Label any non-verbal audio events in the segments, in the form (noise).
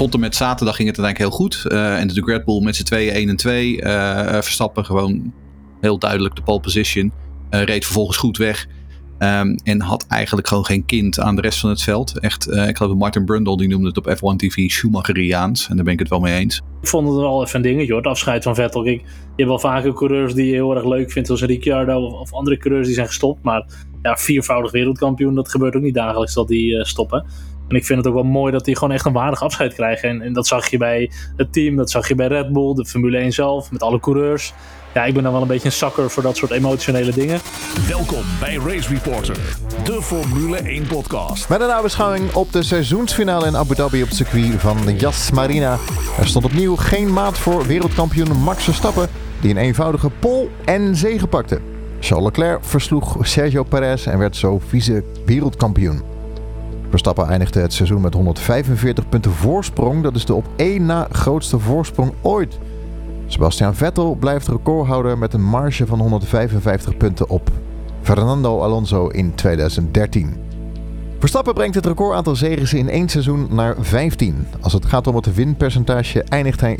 tot en met zaterdag ging het uiteindelijk heel goed. en natuurlijk Red Bull met z'n tweeën 1 en 2. Verstappen gewoon heel duidelijk de pole position. reed vervolgens goed weg. Um, en had eigenlijk gewoon geen kind aan de rest van het veld. Echt, ik geloof dat Martin Brundle die noemde het op F1 TV Schumacheriaans. En daar ben ik het wel mee eens. Ik vond het wel even een dingetje hoor, het afscheid van Vettel. je hebt wel vaker coureurs die je heel erg leuk vindt, zoals Ricciardo of, andere coureurs die zijn gestopt. Maar ja, viervoudig wereldkampioen, dat gebeurt ook niet dagelijks dat die stoppen. En ik vind het ook wel mooi dat die gewoon echt een waardig afscheid krijgen. En, en, dat zag je bij het team, dat zag je bij Red Bull, de Formule 1 zelf, met alle coureurs ja, ik ben dan wel een beetje een zakker voor dat soort emotionele dingen. Welkom bij Race Reporter, de Formule 1 podcast. Met een nabeschouwing op de seizoensfinale in Abu Dhabi op het circuit van Yas Marina. Er stond opnieuw geen maat voor wereldkampioen Max Verstappen, die een eenvoudige pol en zege pakte. Charles Leclerc versloeg Sergio Perez en werd zo vice wereldkampioen. Verstappen eindigde het seizoen met 145 punten voorsprong. Dat is de op één na grootste voorsprong ooit. Sebastian Vettel blijft recordhouder met een marge van 155 punten op Fernando Alonso in 2013. Verstappen brengt het recordaantal zegens in één seizoen naar 15. Als het gaat om het winpercentage eindigt hij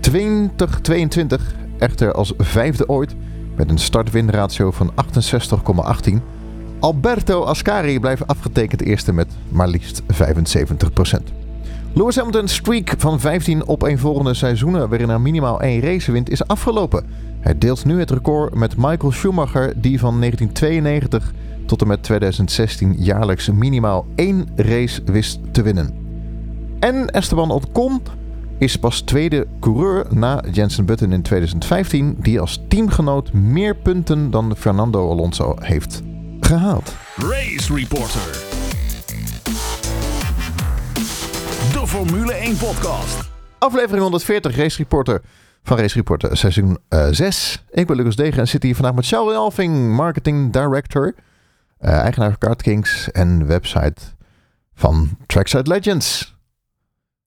2022 echter als vijfde ooit met een startwinratio van 68,18. Alberto Ascari blijft afgetekend eerste met maar liefst 75%. Lewis Hamilton's streak van 15 opeenvolgende seizoenen waarin hij minimaal één race wint is afgelopen. Hij deelt nu het record met Michael Schumacher die van 1992 tot en met 2016 jaarlijks minimaal één race wist te winnen. En Esteban Ocon is pas tweede coureur na Jensen Button in 2015 die als teamgenoot meer punten dan Fernando Alonso heeft gehaald. Race Reporter de Formule 1 podcast. Aflevering 140, Race Reporter van Race Reporter seizoen uh, eh, 6. Ik ben Lucas Degen en zit hier vandaag met Charles Alving, Marketing Director, uh, eigenaar van Kart Kings en website van Trackside Legends.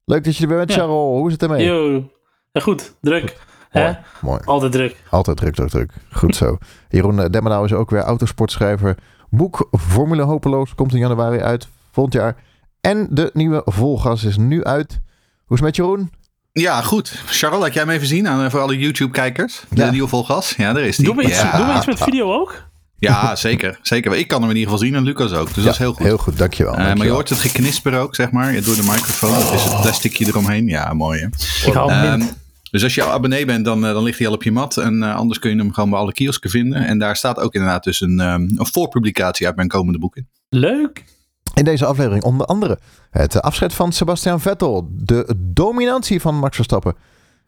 Leuk dat je er bent, ja. Charles. Hoe is het ermee? Yo, ja, goed. Druk. Mooi, mooi. Altijd druk. Altijd druk, druk, druk. Goed zo. Jeroen eh, Demmenau is ook weer autosportschrijver. Boek Formule Hopeloos komt in januari uit. Volgend jaar en de nieuwe Volgas is nu uit. Hoe is het met Jeroen? Ja, goed. Charles, laat jij hem even zien aan, eh, voor alle YouTube-kijkers. De nieuwe Volgas. Ja, daar is die. Doen we iets, doen we iets met video ook? Ja, zeker. zeker. Ik kan hem in ieder geval zien en Lucas ook. Dus dat is heel goed. Heel goed, dankjewel. Uh, Maar je hoort het geknisper ook, zeg maar, door de microfoon. Dat is het plasticje eromheen. Ja, mooi hè. Ik hou um, dus als je abonnee bent, dan, eh, dan ligt hij al op je mat. En anders kun je hem gewoon bij alle kiosken vinden. En daar staat ook inderdaad dus een, um, een voorpublicatie uit mijn komende boek in. Leuk. In deze aflevering onder andere het afscheid van Sebastian Vettel, de dominantie van Max Verstappen,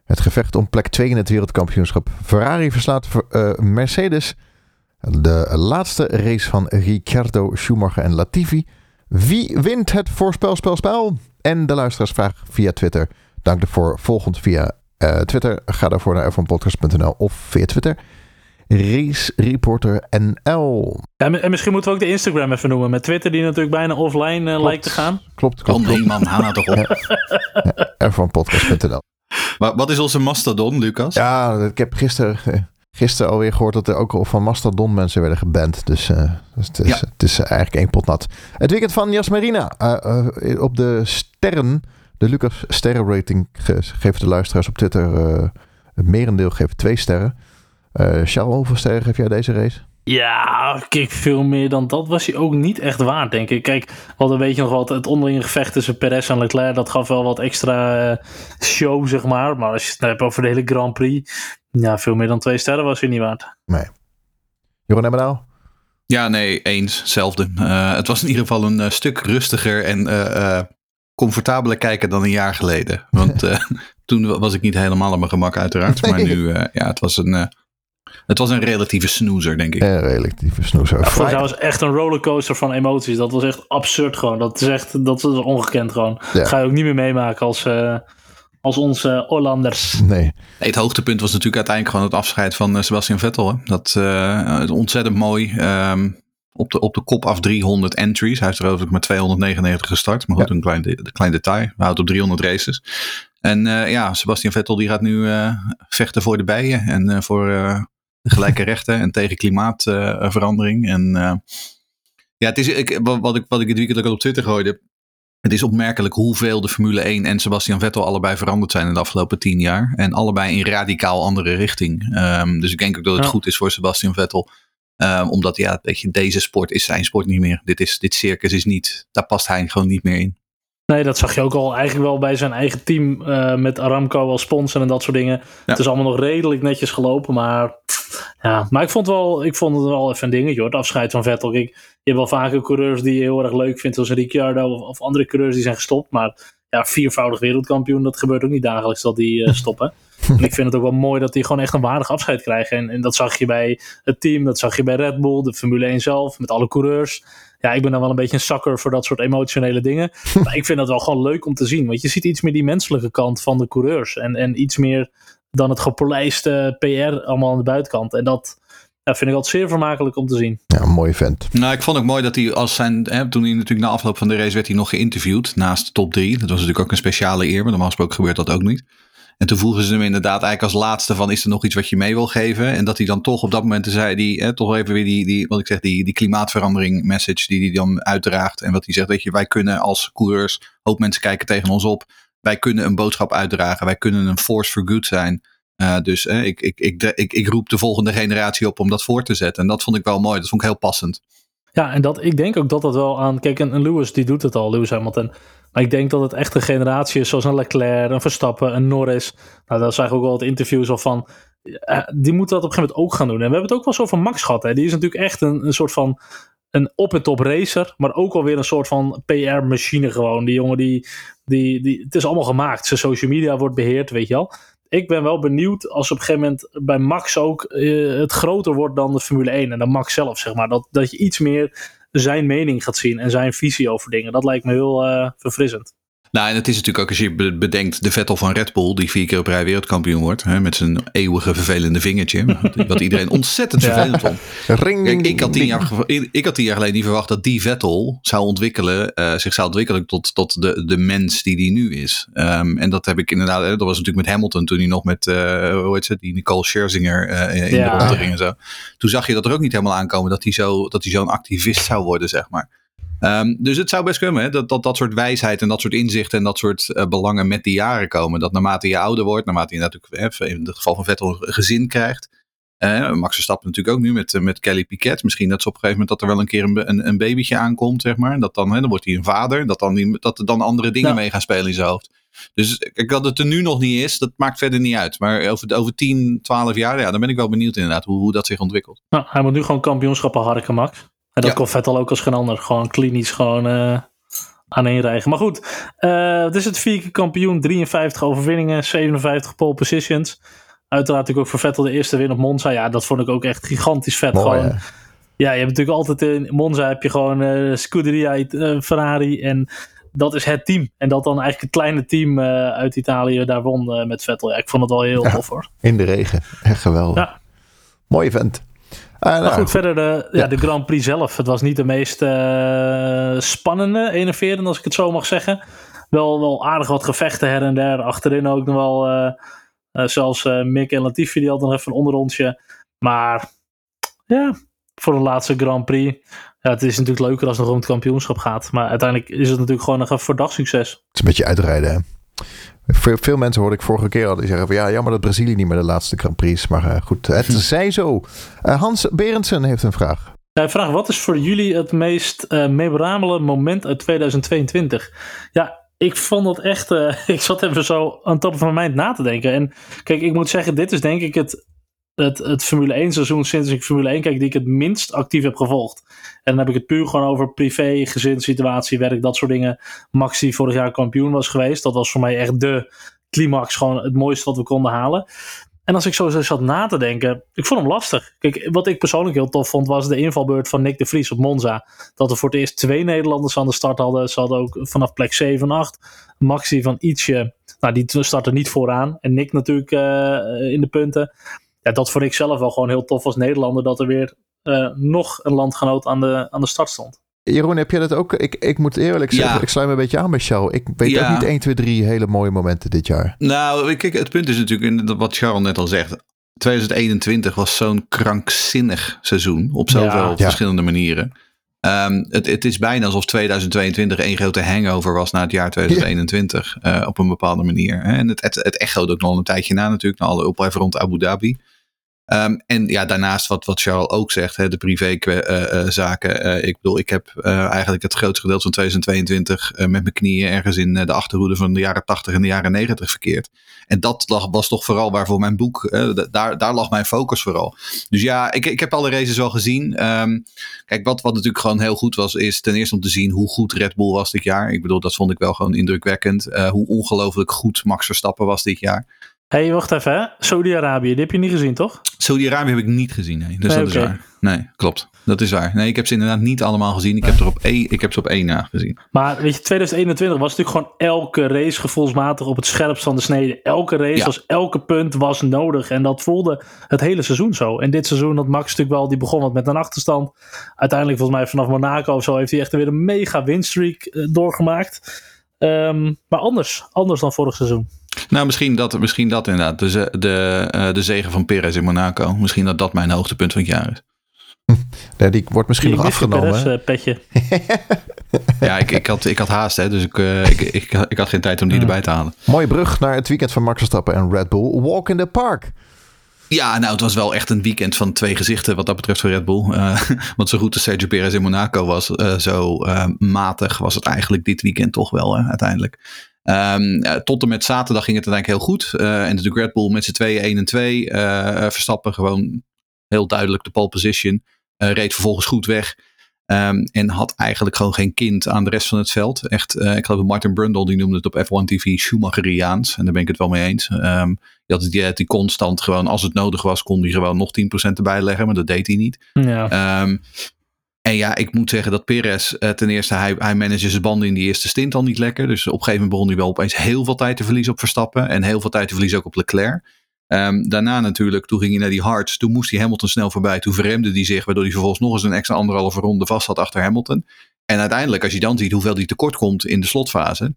het gevecht om plek 2 in het wereldkampioenschap, Ferrari verslaat uh, Mercedes, de laatste race van Ricciardo, Schumacher en Latifi, wie wint het voorspelspelspel en de luisteraarsvraag via Twitter. Dank ervoor, volgend via uh, Twitter. Ga daarvoor naar f1podcast.nl of via Twitter. Race Reporter NL. Ja, en misschien moeten we ook de Instagram even noemen. Met Twitter die natuurlijk bijna offline uh, lijkt te gaan. Klopt, klopt. klopt. man, haal nou toch op. F1podcast.nl. Maar wat is onze Mastodon, Lucas? Ja, ik heb gisteren, eh, gisteren alweer gehoord dat er ook al van Mastodon mensen werden geband. Dus, uh, dus het, is, het is eigenlijk één pot nat. Het weekend van Jasmarina. Uh, uh, op de sterren, de Lucas sterrenrating geeft de luisteraars op Twitter... het merendeel geeft twee sterren. Uh, Charles, hoeveel sterren geef jij deze race? Ja, kijk, veel meer dan dat was hij ook niet echt waard, denk ik. Kijk, wat een beetje nog wat het onderlinge gevecht tussen Perez en Leclerc, dat gaf wel wat extra uh, show, zeg maar. Maar als je het hebt over de hele Grand Prix, ja, veel meer dan twee sterren was hij niet waard. Nee. Jeroen nou? Ja, nee, eens, hetzelfde. Uh, het was in ieder geval een stuk rustiger en comfortabeler kijken dan een jaar geleden. Want (laughs) toen was ik niet helemaal op mijn gemak, uiteraard. Nee. Maar nu, ja, het was een het was een relatieve snoezer, denk ik. Een relatieve snoezer. Ja, dat was echt een rollercoaster van emoties. Dat was echt absurd gewoon. Dat is echt dat is ongekend gewoon. Dat ga je ook niet meer meemaken als, uh, als onze Hollanders. Nee. nee. Het hoogtepunt was natuurlijk uiteindelijk gewoon het afscheid van uh, Sebastian Vettel. Hè? Dat uh, ontzettend mooi. Um, op de, op de kop af 300 entries. Hij heeft er overigens met 299 gestart. Maar goed, ja. een klein, de, klein detail. Hij houdt op 300 races. En ja, Sebastian Vettel die gaat nu vechten voor de bijen. En voor gelijke (laughs) rechten en tegen klimaatverandering. en ja, het is ik, wat, ik, wat ik het weekend ook al op Twitter gooide. het is opmerkelijk hoeveel de Formule 1 en Sebastian Vettel allebei veranderd zijn in de afgelopen tien jaar. En allebei in radicaal andere richting. Ehm, dus ik denk ook dat het Ja. goed is voor Sebastian Vettel. Ehm, omdat ja, weet je, deze sport is zijn sport niet meer. Dit, is, dit circus is niet, daar past hij gewoon niet meer in. Nee, dat zag je ook al eigenlijk wel bij zijn eigen team eh, met Aramco als sponsor en dat soort dingen. Het is allemaal nog redelijk netjes gelopen, maar ja, maar ik vond, wel, ik vond het wel even een dingetje hoor, het afscheid van Vettel. Kijk, je hebt wel vaker coureurs die je heel erg leuk vindt, zoals Ricciardo of, of andere coureurs die zijn gestopt, maar ja, viervoudig wereldkampioen, dat gebeurt ook niet dagelijks dat die eh, (laughs) stoppen. en ik vind het ook wel mooi dat die gewoon echt een waardig afscheid krijgen. En, en dat zag je bij het team, dat zag je bij Red Bull, de Formule 1 zelf, met alle coureurs. Ja, ik ben dan wel een beetje een zakker voor dat soort emotionele dingen. (laughs) maar ik vind dat wel gewoon leuk om te zien. Want je ziet iets meer die menselijke kant van de coureurs. En, en iets meer dan het gepolijste PR allemaal aan de buitenkant. En dat ja, vind ik altijd zeer vermakelijk om te zien. Ja, een mooie vent. Nou, ik vond ook mooi dat hij als zijn. Hè, toen hij natuurlijk na afloop van de race werd hij nog geïnterviewd naast de top 3. Dat was natuurlijk ook een speciale eer, maar normaal gesproken gebeurt dat ook niet. En toen vroegen ze hem inderdaad eigenlijk als laatste van is er nog iets wat je mee wil geven? En dat hij dan toch op dat moment zei, die, hè, toch even weer die, die, wat ik zeg, die, die klimaatverandering message die hij dan uitdraagt. En wat hij zegt, weet je, wij kunnen als coureurs, hoop mensen kijken tegen ons op. Wij kunnen een boodschap uitdragen. Wij kunnen een force for good zijn. Uh, dus eh, ik, ik, ik, ik, ik roep de volgende generatie op om dat voor te zetten. En dat vond ik wel mooi. Dat vond ik heel passend. Ja, en dat, ik denk ook dat dat wel aan. Kijk, een, Lewis die doet het al, Lewis Hamilton. Maar ik denk dat het echt een generatie is, zoals een Leclerc, een Verstappen, een Norris. Nou, daar zag ik ook wel het interviews al van. Uh, die moeten dat op een gegeven moment ook gaan doen. En we hebben het ook wel zo van Max gehad. Hè. Die is natuurlijk echt een, een soort van een op en top racer, maar ook alweer een soort van PR-machine gewoon. Die jongen die, die, die, het is allemaal gemaakt. Zijn social media wordt beheerd, weet je wel. Ik ben wel benieuwd als op een gegeven moment bij Max ook uh, het groter wordt dan de Formule 1 en dan Max zelf, zeg maar. Dat, dat je iets meer zijn mening gaat zien en zijn visie over dingen. Dat lijkt me heel uh, verfrissend. Nou, en het is natuurlijk ook als je bedenkt de Vettel van Red Bull, die vier keer op rij wereldkampioen wordt, hè, met zijn eeuwige vervelende vingertje, (laughs) wat iedereen ontzettend vervelend vond. Ring, Kijk, ik had, tien jaar, ik had tien jaar geleden niet verwacht dat die Vettel zou ontwikkelen, uh, zich zou ontwikkelen tot, tot de, de mens die die nu is. Um, en dat heb ik inderdaad, dat was natuurlijk met Hamilton toen hij nog met, uh, hoe heet ze, die Nicole Scherzinger uh, in ja. de ronde ging en zo. Toen zag je dat er ook niet helemaal aankomen dat hij zo, dat hij zo'n activist zou worden, zeg maar. Um, dus het zou best kunnen hè, dat, dat dat soort wijsheid en dat soort inzichten en dat soort uh, belangen met de jaren komen. Dat naarmate je ouder wordt, naarmate je natuurlijk hè, in het geval van Vettel een gezin krijgt. Uh, Max Verstappen natuurlijk ook nu met, uh, met Kelly Piquet. Misschien dat ze op een gegeven moment dat er wel een keer een, een, een babytje aankomt, zeg maar. Dat dan, hè, dan wordt hij een vader. Dat, dan die, dat er dan andere dingen ja. mee gaan spelen in zijn hoofd. Dus kijk, dat het er nu nog niet is, dat maakt verder niet uit. Maar over, over 10, 12 jaar, ja, dan ben ik wel benieuwd inderdaad hoe, hoe dat zich ontwikkelt. Nou, hij moet nu gewoon kampioenschappen harken, Max. En dat ja. kon Vettel ook als geen ander. Gewoon klinisch gewoon uh, aaneenrijgen. Maar goed, uh, het is het vier keer kampioen. 53 overwinningen, 57 pole positions. Uiteraard natuurlijk ook voor Vettel de eerste win op Monza. Ja, dat vond ik ook echt gigantisch vet. Mooi, gewoon. Ja, je hebt natuurlijk altijd in Monza heb je gewoon uh, Scuderia, Ferrari en dat is het team. En dat dan eigenlijk het kleine team uh, uit Italië daar won met Vettel. Ja, ik vond het wel heel ja, tof hoor. In de regen, echt geweldig. Ja. Mooi event. Uh, nou, maar goed, verder de, ja. ja. de Grand Prix zelf. Het was niet de meest uh, spannende, enerverende als ik het zo mag zeggen. Wel, wel aardig wat gevechten her en der. Achterin ook nog wel uh, zelfs Mick en Latifi die hadden nog even een onderrondje. Maar ja, voor de laatste Grand Prix. Ja, het is natuurlijk leuker als het nog om het kampioenschap gaat. Maar uiteindelijk is het natuurlijk gewoon nog een verdacht succes. Het is een beetje uitrijden hè. Veel, mensen hoorde ik vorige keer al die zeggen van ja, jammer dat Brazilië niet meer de laatste Grand Prix. Maar uh, goed, het hm. zij zo. Uh, Hans Berendsen heeft een vraag. Hij vraagt, wat is voor jullie het meest uh, memorabele moment uit 2022? Ja, ik vond dat echt, (laughs) ik zat even zo aan top van mijn mind na te denken. En kijk, ik moet zeggen, dit is denk ik het, het, het Formule 1 seizoen sinds ik Formule 1 kijk, die ik het minst actief heb gevolgd. En dan heb ik het puur gewoon over privé, gezinssituatie, werk, dat soort dingen. Max die vorig jaar kampioen was geweest. Dat was voor mij echt de climax, gewoon het mooiste wat we konden halen. En als ik zo zat na te denken, ik vond hem lastig. Kijk, wat ik persoonlijk heel tof vond, was de invalbeurt van Nick de Vries op Monza. Dat we voor het eerst twee Nederlanders aan de start hadden. Ze hadden ook vanaf plek 7 en 8. Maxi van ietsje, nou die startte niet vooraan. En Nick natuurlijk uh, in de punten. Ja, dat vond ik zelf wel gewoon heel tof als Nederlander, dat er weer uh, nog een landgenoot aan de, aan de start stond. Jeroen, heb je dat ook? Ik, ik moet eerlijk zeggen, ja. ik sluit me een beetje aan bij jou. Ik weet ja. ook niet 1, 2, 3 hele mooie momenten dit jaar. Nou, kijk, het punt is natuurlijk, wat Charles net al zegt. 2021 was zo'n krankzinnig seizoen op zoveel ja. verschillende manieren. Ehm, het, het is bijna alsof 2022 één grote hangover was na het jaar 2021. Ja. op een bepaalde manier. En het, het, het echoot ook nog een tijdje na natuurlijk. Na alle ophef rond Abu Dhabi. Um, en ja, daarnaast wat, wat Charles ook zegt, hè, de privézaken. Uh, ik bedoel, ik heb uh, eigenlijk het grootste gedeelte van 2022 met mijn knieën ergens in de achterhoede van de jaren 80 en de jaren 90 verkeerd. En dat lag, was toch vooral waarvoor mijn boek, daar, daar lag mijn focus vooral. Dus ja, ik, ik heb alle races wel gezien. Um, kijk, wat, wat natuurlijk gewoon heel goed was, is ten eerste om te zien hoe goed Red Bull was dit jaar. Ik bedoel, dat vond ik wel gewoon indrukwekkend. hoe ongelooflijk goed Max Verstappen was dit jaar. Hé, hey, wacht even. Saudi-Arabië, die heb je niet gezien, toch? Saudi-Arabië heb ik niet gezien, nee. Dus nee, dat okay. is waar. Nee, klopt. Dat is waar. Nee, ik heb ze inderdaad niet allemaal gezien. Ik heb, er op één, ik heb ze op één na gezien. Maar weet je, 2021 was natuurlijk gewoon elke race gevoelsmatig op het scherpst van de snede. Elke race ja. was, elke punt was nodig. En dat voelde het hele seizoen zo. En dit seizoen had Max natuurlijk wel, die begon wat met een achterstand. Uiteindelijk volgens mij vanaf Monaco of zo heeft hij echt weer een mega winstreak uh, doorgemaakt. Um, maar anders, anders dan vorig seizoen. Nou, misschien dat, misschien dat inderdaad. De, de, uh, de zegen van Perez in Monaco. Misschien dat dat mijn hoogtepunt van het jaar is. (laughs) Ja, die wordt misschien die nog afgenomen. Perez, uh, petje. (laughs) ja, ik, ik, had, ik had haast, hè, dus ik, uh, ik, ik, ik, had geen tijd om die ja. erbij te halen. Mooie brug naar het weekend van Max Verstappen en Red Bull. Walk in the park. Ja, nou, het was wel echt een weekend van twee gezichten wat dat betreft voor Red Bull. Uh, (laughs) want zo goed als Sergio Perez in Monaco was, uh, zo uh, matig was het eigenlijk dit weekend toch wel, uiteindelijk. Um, tot en met zaterdag ging het uiteindelijk heel goed. en natuurlijk Red Bull met z'n tweeën 1 en 2. Verstappen gewoon heel duidelijk de pole position. reed vervolgens goed weg. Um, en had eigenlijk gewoon geen kind aan de rest van het veld. Echt, uh, ik geloof dat Martin Brundle die noemde het op F1 TV Schumacheriaans. En daar ben ik het wel mee eens. Um, je had die, die constant gewoon, als het nodig was, kon hij gewoon nog 10% erbij leggen. Maar dat deed hij niet. Ja. Um, en ja, ik moet zeggen dat Perez uh, ten eerste, hij, hij manage zijn banden in die eerste stint al niet lekker. Dus op een gegeven moment begon hij wel opeens heel veel tijd te verliezen op Verstappen. En heel veel tijd te verliezen ook op Leclerc. Um, daarna natuurlijk, toen ging hij naar die hards. Toen moest hij Hamilton snel voorbij. Toen verremde hij zich, waardoor hij vervolgens nog eens een extra anderhalve ronde vast had achter Hamilton. En uiteindelijk, als je dan ziet hoeveel hij tekort komt in de slotfase.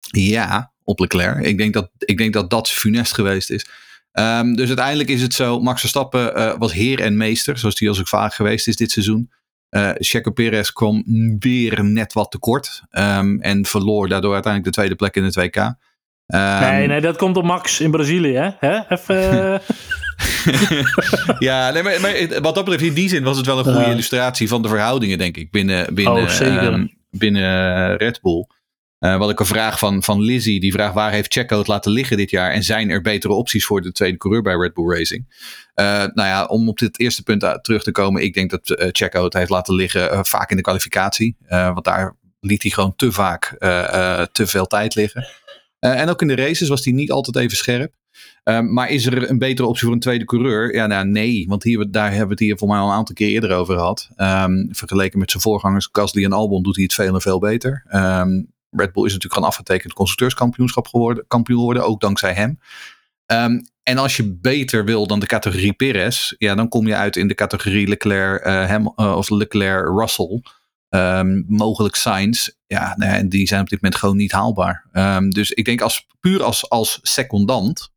Ja, op Leclerc. Ik denk dat ik denk dat, dat funest geweest is. Um, dus uiteindelijk is het zo, Max Verstappen uh, was heer en meester, zoals die als ik vaak geweest is dit seizoen. Uh, Checo Perez kwam weer net wat tekort um, en verloor daardoor uiteindelijk de tweede plek in het WK. Um, nee, nee, dat komt op Max in Brazilië, hè? hè? Even. (laughs) ja, nee, maar, maar, wat dat betreft, in die zin was het wel een goede illustratie van de verhoudingen, denk ik, binnen, binnen, oh, um, binnen Red Bull. Uh, wat ik een vraag van, van Lizzie, die vraagt waar heeft Checo het laten liggen dit jaar en zijn er betere opties voor de tweede coureur bij Red Bull Racing? Uh, nou ja, om op dit eerste punt terug te komen, ik denk dat uh, Checo het heeft laten liggen vaak in de kwalificatie, want daar liet hij gewoon te vaak te veel tijd liggen. Uh, en ook in de races was hij niet altijd even scherp. Um, maar is er een betere optie voor een tweede coureur? Ja, nou, nee, want hier, daar hebben we het hier voor mij al een aantal keer eerder over gehad. Um, vergeleken met zijn voorgangers Gasly en Albon doet hij het veel en veel beter. Um, Red Bull is natuurlijk gewoon afgetekend constructeurskampioenschap geworden, kampioen geworden, ook dankzij hem. en als je beter wil dan de categorie Perez, ja, dan kom je uit in de categorie Leclerc, uh, Ham, uh, of Leclerc-Russell. Um, mogelijk signs, ja, nee, die zijn op dit moment gewoon niet haalbaar. Um, dus ik denk als puur als, als secondant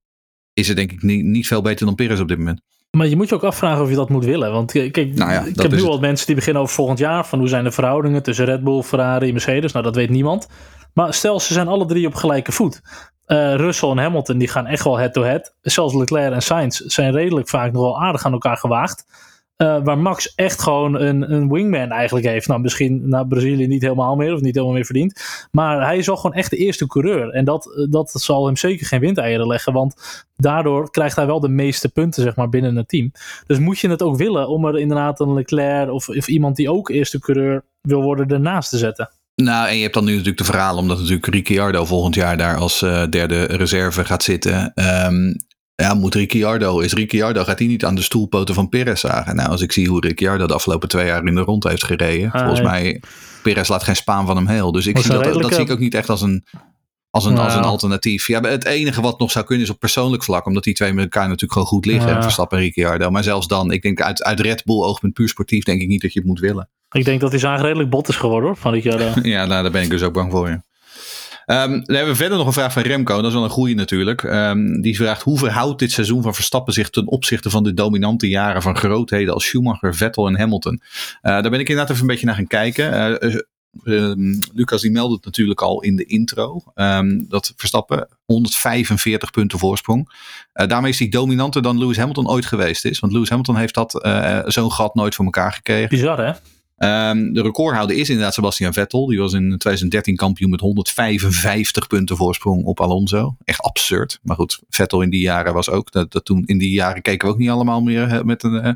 is het denk ik niet, niet veel beter dan Perez op dit moment. Maar je moet je ook afvragen of je dat moet willen. Want kijk, nou ja, ik heb nu al mensen die beginnen over volgend jaar. Van hoe zijn de verhoudingen tussen Red Bull, Ferrari en Mercedes. Nou, dat weet niemand. Maar stel, ze zijn alle drie op gelijke voet. Uh, Russell en Hamilton die gaan echt wel head-to-head. -head. Zelfs Leclerc en Sainz zijn redelijk vaak nog wel aardig aan elkaar gewaagd. Uh, waar Max echt gewoon een, een wingman eigenlijk heeft. Nou, misschien naar Brazilië niet helemaal meer of niet helemaal meer verdient. Maar hij is wel gewoon echt de eerste coureur. En dat, dat zal hem zeker geen windeieren leggen. Want daardoor krijgt hij wel de meeste punten zeg maar, binnen het team. Dus moet je het ook willen om er inderdaad een Leclerc of, of iemand die ook eerste coureur wil worden ernaast te zetten. Nou, en je hebt dan nu natuurlijk de verhaal, omdat natuurlijk Ricciardo volgend jaar daar als uh, derde reserve gaat zitten. Um, ja, moet Ricciardo, is Ricciardo, gaat hij niet aan de stoelpoten van Perez zagen? Nou, als ik zie hoe Ricciardo de afgelopen twee jaar in de rond heeft gereden, ah, volgens ja. mij, Perez laat geen spaan van hem heel. Dus ik zie dat, dat zie ik ook niet echt als een, als een, nou. als een alternatief. Ja, het enige wat nog zou kunnen is op persoonlijk vlak, omdat die twee met elkaar natuurlijk gewoon goed liggen, ja. Verstappen en Ricciardo. Maar zelfs dan, ik denk uit, uit Red Bull oogpunt puur sportief, denk ik niet dat je het moet willen. Ik denk dat hij zagen redelijk bot is geworden hoor, van Ricciardo. (laughs) ja, nou, daar ben ik dus ook bang voor, ja. Ehm, dan hebben we verder nog een vraag van Remco. Dat is wel een goede natuurlijk. Ehm, die vraagt hoe verhoudt dit seizoen van Verstappen zich ten opzichte van de dominante jaren van grootheden als Schumacher, Vettel en Hamilton? Uh, daar ben ik inderdaad even een beetje naar gaan kijken. Uh, uh, Lucas die meldde het natuurlijk al in de intro. Um, dat Verstappen 145 punten voorsprong. Daarmee is hij dominanter dan Lewis Hamilton ooit geweest is. Want Lewis Hamilton heeft dat zo'n gat nooit voor elkaar gekregen. Bizar hè? Um, de recordhouder is inderdaad Sebastian Vettel. Die was in 2013 kampioen met 155 punten voorsprong op Alonso. Echt absurd. Maar goed, Vettel in die jaren was ook. Dat, dat toen, in die jaren keken we ook niet allemaal meer met een uh,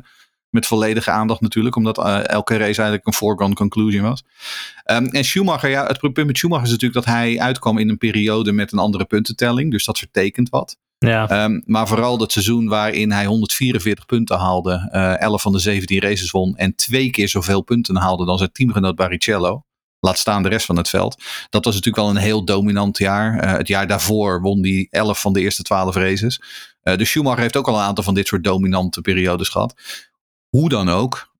met volledige aandacht natuurlijk, omdat elke race eigenlijk een foregone conclusion was. Um, en Schumacher, ja, het probleem met Schumacher is natuurlijk dat hij uitkwam in een periode met een andere puntentelling, dus dat vertekent wat. Ja. Um, maar vooral dat seizoen waarin hij 144 punten haalde, uh, 11 van de 17 races won en twee keer zoveel punten haalde dan zijn teamgenoot Barrichello. Laat staan de rest van het veld. Dat was natuurlijk wel een heel dominant jaar. Uh, het jaar daarvoor won hij 11 van de eerste 12 races. Uh, dus Schumacher heeft ook al een aantal van dit soort dominante periodes gehad. Hoe dan ook,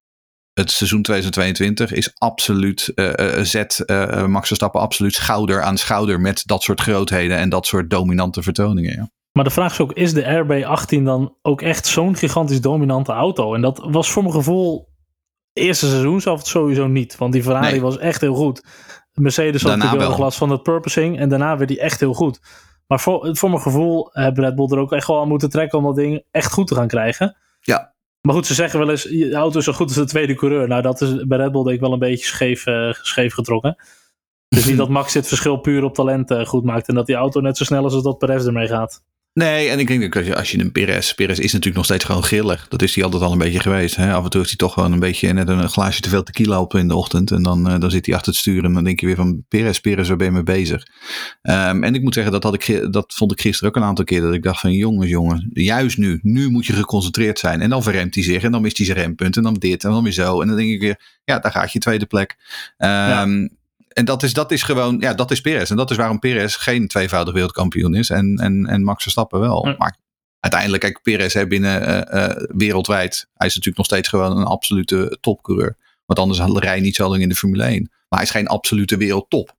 het seizoen 2022 is absoluut, uh, zet uh, Max Verstappen absoluut schouder aan schouder met dat soort grootheden en dat soort dominante vertoningen. Ja. Maar de vraag is ook, is de RB18 dan ook echt zo'n gigantisch dominante auto? En dat was voor mijn gevoel eerste seizoen zelf sowieso niet, want die Ferrari nee. was echt heel goed. Mercedes had natuurlijk wel last van het purposing en daarna werd die echt heel goed. Maar voor, voor mijn gevoel hebben Red Bull er ook echt wel aan moeten trekken om dat ding echt goed te gaan krijgen. Ja, maar goed, ze zeggen wel eens, je auto is zo goed als de tweede coureur. Nou, dat is bij Red Bull denk ik wel een beetje scheef, uh, scheef getrokken. Dus niet (laughs) dat Max dit verschil puur op talent uh, goed maakt. En dat die auto net zo snel is als dat Perez ermee gaat. Nee, en ik denk dat als je een Perez... Perez is natuurlijk nog steeds gewoon grillig. Dat is hij altijd al een beetje geweest. Hè? Af en toe heeft hij toch gewoon een beetje net een glaasje te veel tequila op in de ochtend. En dan, uh, dan zit hij achter het stuur en dan denk je weer van... Perez, Perez, waar ben je mee bezig? Um, en ik moet zeggen, dat, had ik, dat vond ik gisteren ook een aantal keer. Dat ik dacht van, jongens, jongen, juist nu. Nu moet je geconcentreerd zijn. En dan verremt hij zich en dan mist hij zijn rempunt. En dan dit en dan weer zo. En dan denk ik weer, ja, daar gaat je tweede plek. Um, ja. En dat is, dat is gewoon, ja, dat is Perez. En dat is waarom Perez geen tweevoudig wereldkampioen is. En, en, en Max Verstappen wel. Ja. Maar uiteindelijk, kijk, Perez hè, binnen uh, uh, wereldwijd. Hij is natuurlijk nog steeds gewoon een absolute topcoureur. Want anders rij je niet zo lang in de Formule 1. Maar hij is geen absolute wereldtop.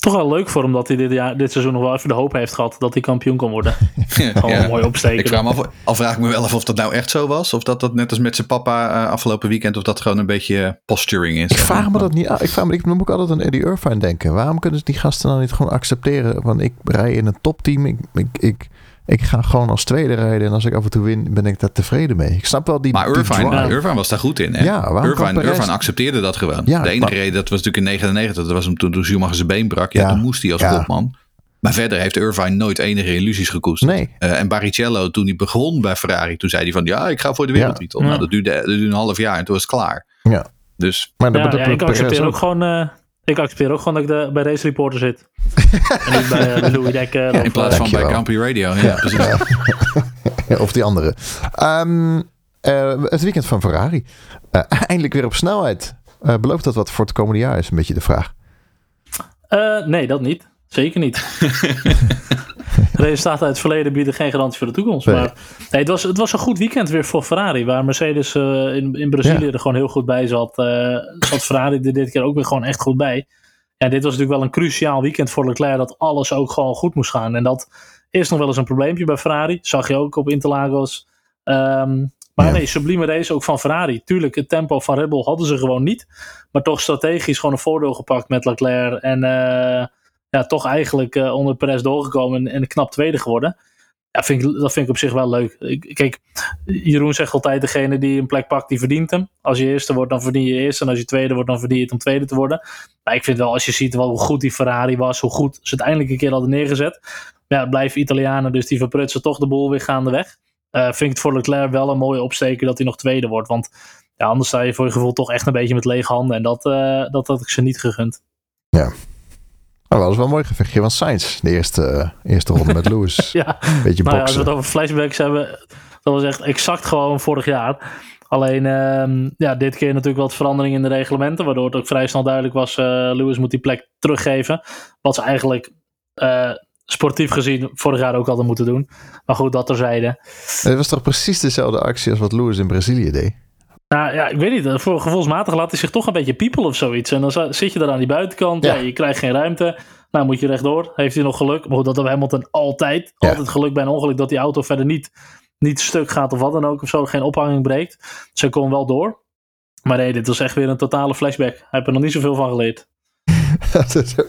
Toch wel leuk voor hem dat hij dit, jaar, dit seizoen nog wel even de hoop heeft gehad dat hij kampioen kan worden. (laughs) Gewoon ja. mooi opsteken. Ik vraag me af, al vraag ik me wel af of dat nou echt zo was. Of dat dat net als met zijn papa uh, afgelopen weekend, of dat gewoon een beetje posturing is. Ik vraag me dat niet af. Ik, vraag me, ik moet ook altijd aan Eddie Irvine denken. Waarom kunnen die gasten dan niet gewoon accepteren? Want ik rij in een topteam. Ik, ik, ik, ik ga gewoon als tweede rijden. En als ik af en toe win, ben ik daar tevreden mee. Ik snap wel die. Maar Irvine, die Irvine was daar goed in. Hè? Ja, Irvine, Irvine accepteerde dat gewoon. Ja, de enige maar, reden, dat was natuurlijk in 99. Dat was hem toen, toen Schumacher zijn been brak. Ja, ja, toen moest hij als ja. kopman. Maar verder heeft Irvine nooit enige illusies gekoesterd. Nee. Uh, en Barrichello, toen hij begon bij Ferrari, toen zei hij van ja, ik ga voor de wereldtitel. Ja. Nou, dat duurde, dat duurde een half jaar en toen was het klaar. Ja. Dus. Maar de, ja, de, ja, ik accepteer ook gewoon. Uh, ik accepteer ook gewoon dat ik de, bij Race Reporter zit. (laughs) en niet bij, uh, Louis Dekker. Ja, in plaats van bij Campy Radio. Ja, precies. (laughs) of die andere. Um, uh, het weekend van Ferrari. Uh, (laughs) eindelijk weer op snelheid. Uh, belooft dat wat voor het komende jaar is een beetje de vraag. Uh, nee, dat niet. Zeker niet. (laughs) Resultaten uit het verleden bieden geen garantie voor de toekomst. Nee. Maar nee, het, was, het was een goed weekend weer voor Ferrari. Waar Mercedes uh, in, in Brazilië ja. er gewoon heel goed bij zat. Uh, zat Ferrari er dit keer ook weer gewoon echt goed bij. Ja, dit was natuurlijk wel een cruciaal weekend voor Leclerc. Dat alles ook gewoon goed moest gaan. En dat is nog wel eens een probleempje bij Ferrari. Zag je ook op Interlagos. Um, maar ja. nee, sublieme race ook van Ferrari. Tuurlijk, het tempo van Red Bull hadden ze gewoon niet. Maar toch strategisch gewoon een voordeel gepakt met Leclerc. En uh, ja, toch eigenlijk uh, onder Perez doorgekomen en, en knap tweede geworden. Ja, vind ik, dat vind ik op zich wel leuk. Ik, kijk, Jeroen zegt altijd: degene die een plek pakt, die verdient hem. Als je eerste wordt, dan verdien je eerste. En als je tweede wordt, dan verdien je het om tweede te worden. Maar ik vind wel, als je ziet wel hoe goed die Ferrari was, hoe goed ze het eindelijk een keer hadden neergezet. Ja, blijven Italianen, dus die verprutsen toch de boel weer gaandeweg. Uh, vind ik het voor Leclerc wel een mooie opsteken dat hij nog tweede wordt. Want ja, anders sta je voor je gevoel toch echt een beetje met lege handen. En dat, uh, dat had ik ze niet gegund. Ja, maar dat was wel een mooi gevechtje van Sainz. De eerste, uh, eerste ronde met (laughs) Lewis. ja, beetje nou boksen. Ja, als we het over flashbacks hebben, dat was echt exact gewoon vorig jaar. Alleen, uh, ja, dit keer natuurlijk wat verandering in de reglementen, waardoor het ook vrij snel duidelijk was, uh, Lewis moet die plek teruggeven. Wat ze eigenlijk uh, sportief gezien vorig jaar ook hadden moeten doen. Maar goed, dat terzijde. Het was toch precies dezelfde actie als wat Lewis in Brazilië deed? Nou ja, ik weet niet. Voor gevoelsmatig laat hij zich toch een beetje piepelen of zoiets. En dan zit je daar aan die buitenkant. Ja. ja je krijgt geen ruimte. Nou, moet je rechtdoor. Heeft hij nog geluk. Maar goed, dat hebben Hamilton altijd. Ja. Altijd geluk bij een ongeluk dat die auto verder niet, niet stuk gaat of wat dan ook. Of zo, geen ophanging breekt. Ze kon wel door. Maar nee, dit was echt weer een totale flashback. Hij heeft er nog niet zoveel van geleerd. (laughs) ik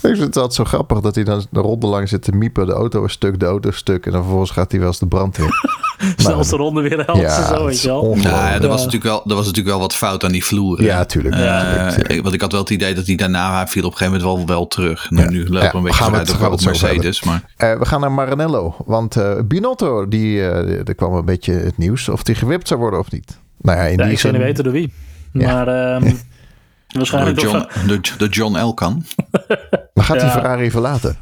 vind het altijd zo grappig dat hij dan de ronde lang zit te miepen. De auto is stuk, de auto is stuk. En dan vervolgens gaat hij wel eens de brand in. (laughs) Snelste ronde weer helft. ja, zo, weet je wel. Nou, ja, er, Ja. was natuurlijk wel, er was natuurlijk wel wat fout aan die vloeren. Ja, tuurlijk. Eh, want ik had wel het idee dat hij daarna hij viel op een gegeven moment wel, wel terug. Nou, Ja. Nu lopen Ja, we een beetje gaan we het- Mercedes. Maar Eh, we gaan naar Maranello. Want eh, Binotto, die, eh, er kwam een beetje het nieuws of die gewipt zou worden of niet. Nou ja, in Ja, die ik zou zin... niet weten door wie. Ja. Maar ehm, (laughs) waarschijnlijk door John, door, door John Elkan. (laughs) Maar gaat hij Ja. Ferrari verlaten?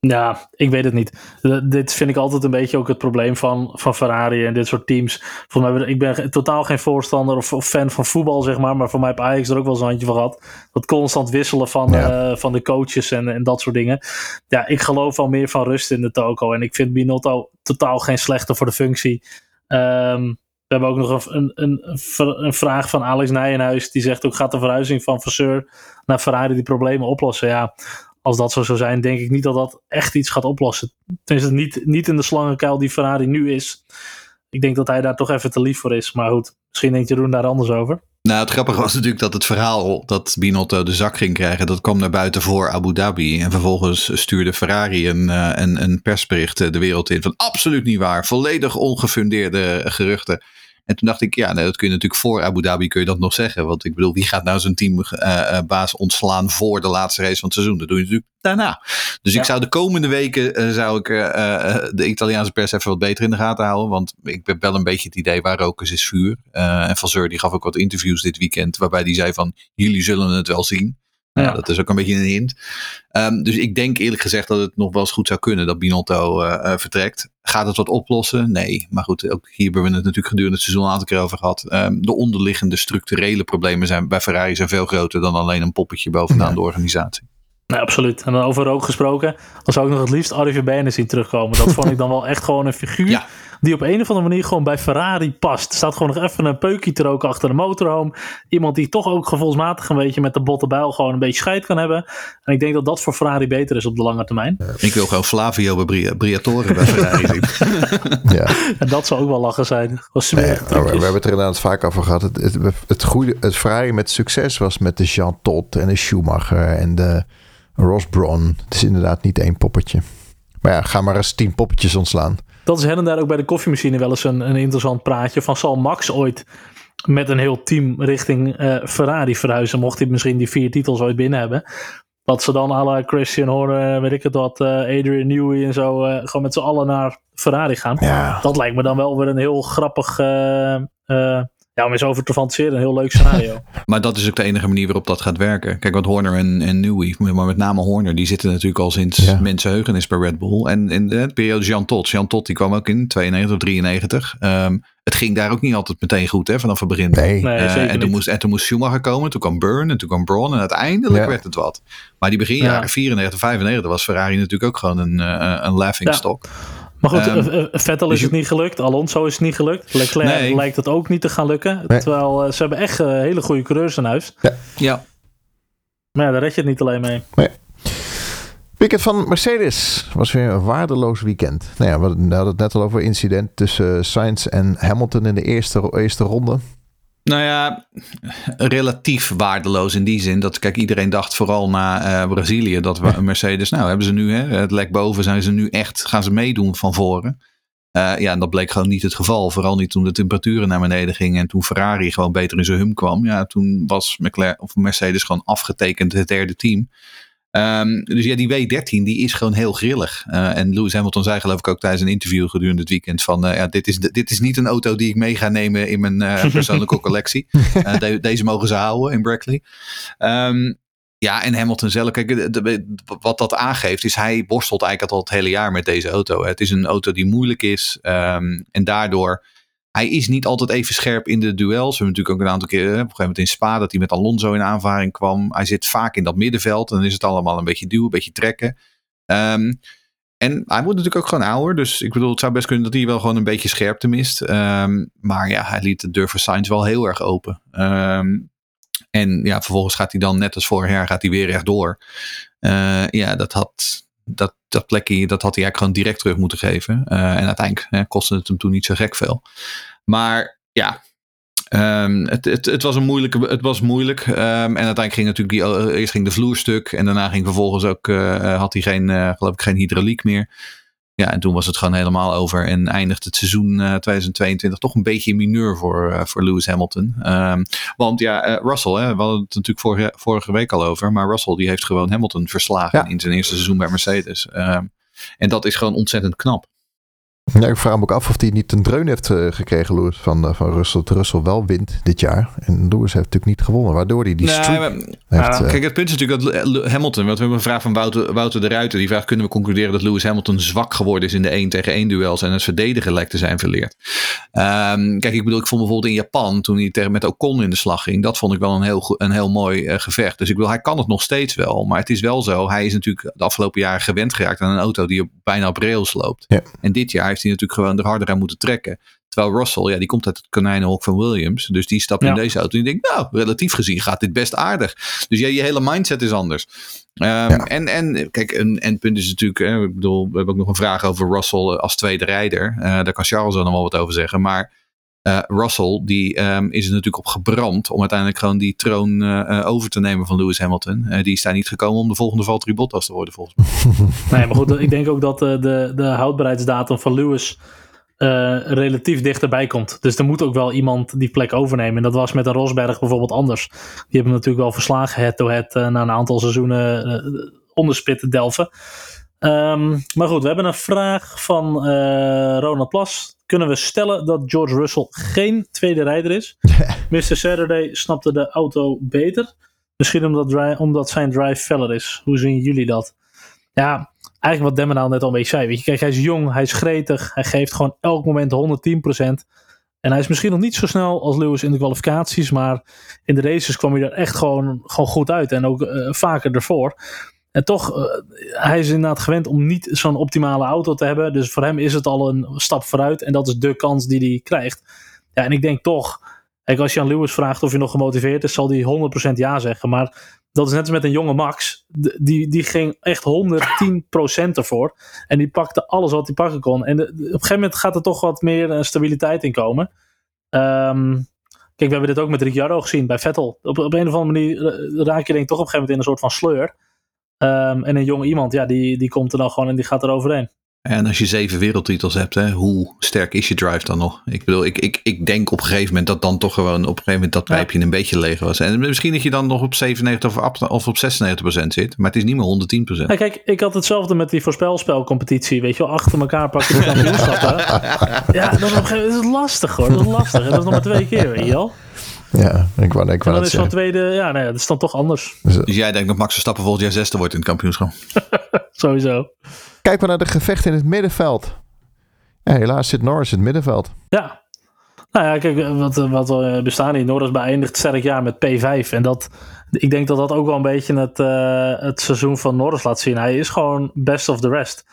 Ja, ik weet het niet. D- dit vind ik altijd een beetje ook het probleem van, van Ferrari en dit soort teams. Voor mij, ik ben totaal geen voorstander of, of fan van voetbal, zeg maar. Maar voor mij heeft Ajax er ook wel zo'n handje van gehad. Dat constant wisselen van, Ja. eh, van de coaches en, en dat soort dingen. Ja, ik geloof wel meer van rust in de toko. En ik vind Binotto totaal geen slechte voor de functie. Ehm, we hebben ook nog een, een, een, een vraag van Alex Nijenhuis. Die zegt ook, gaat de verhuizing van Vasseur naar Ferrari die problemen oplossen? Ja, als dat zo zou zijn, denk ik niet dat dat echt iets gaat oplossen. Tenminste, niet, niet in de slangenkuil die Ferrari nu is. Ik denk dat hij daar toch even te lief voor is. Maar goed, misschien denkt Jeroen daar anders over. Nou, het grappige was natuurlijk dat het verhaal dat Binotto de zak ging krijgen, dat kwam naar buiten voor Abu Dhabi. En vervolgens stuurde Ferrari een, eh, een, persbericht eh, de wereld in van absoluut niet waar. Volledig ongefundeerde geruchten. En toen dacht ik, ja, nou, dat kun je natuurlijk voor Abu Dhabi kun je dat nog zeggen. Want ik bedoel, wie gaat nou zijn teambaas ontslaan voor de laatste race van het seizoen? Dat doe je natuurlijk daarna. Dus Ja. ik zou de komende weken eh, zou ik, eh, eh, de Italiaanse pers even wat beter in de gaten houden. Want ik heb wel een beetje het idee waar rokers is vuur. Eh, en Van Zeur die gaf ook wat interviews dit weekend. Waarbij die zei van, jullie zullen het wel zien. Nou, Ja. dat is ook een beetje een hint. Ehm, dus ik denk eerlijk gezegd dat het nog wel eens goed zou kunnen dat Binotto eh, eh, vertrekt. Gaat het wat oplossen? Nee. Maar goed, ook hier hebben we het natuurlijk gedurende het seizoen een aantal keer over gehad. Ehm, de onderliggende structurele problemen zijn bij Ferrari zijn veel groter dan alleen een poppetje bovenaan Ja. de organisatie. Nee, absoluut. En dan over rook gesproken. Dan zou ik nog het liefst Arie Verbenen zien terugkomen. Dat vond ik dan wel echt gewoon een figuur. Ja. Die op een of andere manier gewoon bij Ferrari past. Er staat gewoon nog even een peukje te roken achter de motorhome. Iemand die toch ook gevoelsmatig een beetje met de botte bijl gewoon een beetje scheid kan hebben. En ik denk dat dat voor Ferrari beter is op de lange termijn. Ik wil gewoon Flavio bij Bri- Briatore bij Ferrari zien. (laughs) Ja. (laughs) En dat zou ook wel lachen zijn. Gewoon Nee, we, hebben het er inderdaad vaak over gehad. Het, het, het, goede, het Ferrari met succes was met de Jean Todt en de Schumacher en de Ross Brawn. Het is inderdaad niet één poppetje. Maar ja, ga maar eens tien poppetjes ontslaan. Dat is her en daar ook bij de koffiemachine wel eens een, een interessant praatje. Van zal Max ooit met een heel team richting eh, Ferrari verhuizen? Mocht hij misschien die vier titels ooit binnen hebben. Dat ze dan alle Christian Horner, weet ik het wat, eh, Adrian Newey en zo, eh, gewoon met z'n allen naar Ferrari gaan. Ja, Dat lijkt me dan wel weer een heel grappig, eh, eh, ja, om eens over te fantaseren, een heel leuk scenario. (laughs) Maar dat is ook de enige manier waarop dat gaat werken. Kijk, want Horner en, en Newey, maar met name Horner, die zitten natuurlijk al sinds Ja. mensenheugenis bij Red Bull. En in de periode Jean Todt. Jean Todt die kwam ook in 92 of 93. Ehm, het ging daar ook niet altijd meteen goed hè, vanaf het begin. nee. Nee, Eh, zeker en, toen niet. moest, en toen moest Schumacher komen, toen kwam Byrne en toen kwam Braun en uiteindelijk Ja. werd het wat. Maar die beginjaren, Ja. 94, 95, was Ferrari natuurlijk ook gewoon een, eh, een laughing stock. Maar goed, eh, Vettel dus is het niet gelukt. Alonso is het niet gelukt. Leclerc Nee. lijkt het ook niet te gaan lukken. Nee. Terwijl eh, ze hebben echt hele goede coureurs in huis. Ja, Maar ja, daar red je het niet alleen mee. Weekend van Mercedes was weer een waardeloos weekend. Nou ja, we hadden het net al over een incident tussen Sainz en Hamilton in de eerste, eerste ronde. Nou ja, relatief waardeloos in die zin. Dat kijk, iedereen dacht vooral na eh, Brazilië dat we Mercedes, nou hebben ze nu hè, het lek boven, zijn ze nu echt, gaan ze meedoen van voren. Eh, ja, en dat bleek gewoon niet het geval. Vooral niet toen de temperaturen naar beneden gingen en toen Ferrari gewoon beter in zijn hum kwam. Ja, toen was McLaren, of Mercedes gewoon afgetekend het derde team. Ehm, dus ja, die W13 die is gewoon heel grillig. Eh, en Lewis Hamilton zei geloof ik ook tijdens een interview gedurende het weekend van... eh, ja, dit, is, dit is niet een auto die ik mee ga nemen in mijn eh, (laughs) persoonlijke collectie. De- deze mogen ze houden in Brackley. Ehm, ja, en Hamilton zelf, kijk, de- de- wat dat aangeeft is hij worstelt eigenlijk al het hele jaar met deze auto. Het is een auto die moeilijk is ehm, en daardoor... Hij is niet altijd even scherp in de duels. We hebben natuurlijk ook een aantal keer, eh, op een gegeven moment in Spa, dat hij met Alonso in aanvaring kwam. Hij zit vaak in dat middenveld en dan is het allemaal een beetje duwen, een beetje trekken. Ehm, en hij wordt natuurlijk ook gewoon ouder. Dus ik bedoel, het zou best kunnen dat hij wel gewoon een beetje scherpte mist. Ehm, maar ja, hij liet de deur voor Sainz wel heel erg open. Ehm, en ja, vervolgens gaat hij dan net als vorig jaar gaat hij weer rechtdoor. Uh, ja, dat had, dat, dat plekje, dat had hij eigenlijk gewoon direct terug moeten geven. Uh, en uiteindelijk hè, kostte het hem toen niet zo gek veel. Maar ja, Um, het, het, het, was een moeilijke, het was moeilijk. Um, en uiteindelijk ging natuurlijk die, eerst ging de vloer stuk. En daarna ging vervolgens ook, uh, had hij geen, uh, geloof ik, geen hydrauliek meer. Ja, en toen was het gewoon helemaal over. En eindigt het seizoen uh, 2022 toch een beetje in mineur voor, voor Lewis Hamilton. Um, want ja, Russell, hè, we hadden het natuurlijk vorige, vorige week al over. Maar Russell die heeft gewoon Hamilton verslagen ja. in zijn eerste seizoen bij Mercedes. en dat is gewoon ontzettend knap. Ja, ik vraag me ook af of hij niet een dreun heeft uh, gekregen, Lewis, van, uh, van Russell. Dat Russell wel wint dit jaar. En Lewis heeft natuurlijk niet gewonnen, waardoor hij die nee, streak maar, heeft, uh, Kijk, het punt is natuurlijk dat Hamilton, want we hebben een vraag van Wouter, Wouter de Ruiter. Die vraagt, kunnen we concluderen dat Lewis Hamilton zwak geworden is in de 1 tegen 1 duels en het verdedigen lijkt te zijn verleerd. Um, kijk, ik bedoel, ik vond bijvoorbeeld in Japan, toen hij tegen met Ocon in de slag ging, dat vond ik wel een heel, een heel mooi gevecht. Dus ik bedoel, hij kan het nog steeds wel. Maar het is wel zo, hij is natuurlijk de afgelopen jaren gewend geraakt aan een auto die op, bijna op rails loopt. Ja. En dit jaar heeft hij natuurlijk gewoon de harder aan moeten trekken. Terwijl Russell, ja, die komt uit het konijnenhok van Williams. Dus die stapt ja. in deze auto en die denkt, nou, relatief gezien gaat dit best aardig. Dus ja, je hele mindset is anders. Um, ja. en, en kijk, een, en punt is natuurlijk, hè, ik bedoel, we hebben ook nog een vraag over Russell als tweede rijder. Uh, daar kan Charles dan nog wel wat over zeggen. Maar uh, Russell, die um, is er natuurlijk op gebrand om uiteindelijk gewoon die troon uh, over te nemen van Lewis Hamilton. Die is daar niet gekomen om de volgende Valtteri Bottas te worden, volgens mij. (laughs) nee, maar goed, ik denk ook dat de, de houdbaarheidsdatum van Lewis relatief dichterbij komt. Dus er moet ook wel iemand die plek overnemen. En dat was met een Rosberg bijvoorbeeld anders. Die hebben natuurlijk wel verslagen head-to-head -head, na een aantal seizoenen onderspitten delven. Um, maar goed, we hebben een vraag van Ronald Plas kunnen we stellen dat George Russell geen tweede rijder is. (laughs) Mr. Saturday snapte de auto beter. Misschien omdat, omdat zijn drive feller is. Hoe zien jullie dat? Ja, eigenlijk wat Demmenaal net al een beetje zei. Weet je, kijk, hij is jong, hij is gretig. Hij geeft gewoon elk moment 110%. En hij is misschien nog niet zo snel als Lewis in de kwalificaties. Maar in de races kwam hij er echt gewoon, gewoon goed uit. En ook uh, vaker ervoor. En toch, uh, hij is inderdaad gewend om niet zo'n optimale auto te hebben. Dus voor hem is het al een stap vooruit. En dat is de kans die hij krijgt. Ja, en ik denk toch, als je aan Lewis vraagt of hij nog gemotiveerd is, zal hij 100% ja zeggen. Maar dat is net als met een jonge Max. Die, die ging echt 110% ervoor. En die pakte alles wat hij pakken kon. En op een gegeven moment gaat er toch wat meer stabiliteit in komen. Um, kijk, we hebben dit ook met Ricciardo gezien bij Vettel. Op, een of andere manier raak je denk toch op een gegeven moment in een soort van sleur. Um, en een jong iemand, ja, die, die komt er dan gewoon en die gaat er overheen. En als je zeven wereldtitels hebt, hè, hoe sterk is je drive dan nog? Ik bedoel, ik, ik, ik denk op een gegeven moment dat dan toch gewoon op een gegeven moment dat pijpje ja. een beetje leeg was. En misschien dat je dan nog op 97 of, of op 96 procent zit, maar het is niet meer 110 procent. Ja, kijk, ik had hetzelfde met die voorspelspelcompetitie, weet je wel, achter elkaar pakken de (laughs) kampioenschappen. ja, dat is, op een gegeven moment, dat is lastig hoor, dat is lastig. En dat is nog maar twee keer, weet je wel. Ja, ik wou, ik wou dan is zo'n tweede, ja, nee, dat is dan toch anders. (laughs) Dus, dus jij denkt dat Max Verstappen volgend jaar zesde wordt in het kampioenschap? (laughs) Sowieso. Kijk maar naar de gevechten in het middenveld. Ja, helaas zit Norris in het middenveld. Ja. Nou ja, kijk, wat, wat we bestaan hier. Norris beëindigt sterk jaar met P5. En dat, ik denk dat dat ook wel een beetje het, uh, het seizoen van Norris laat zien. Hij is gewoon best of the rest.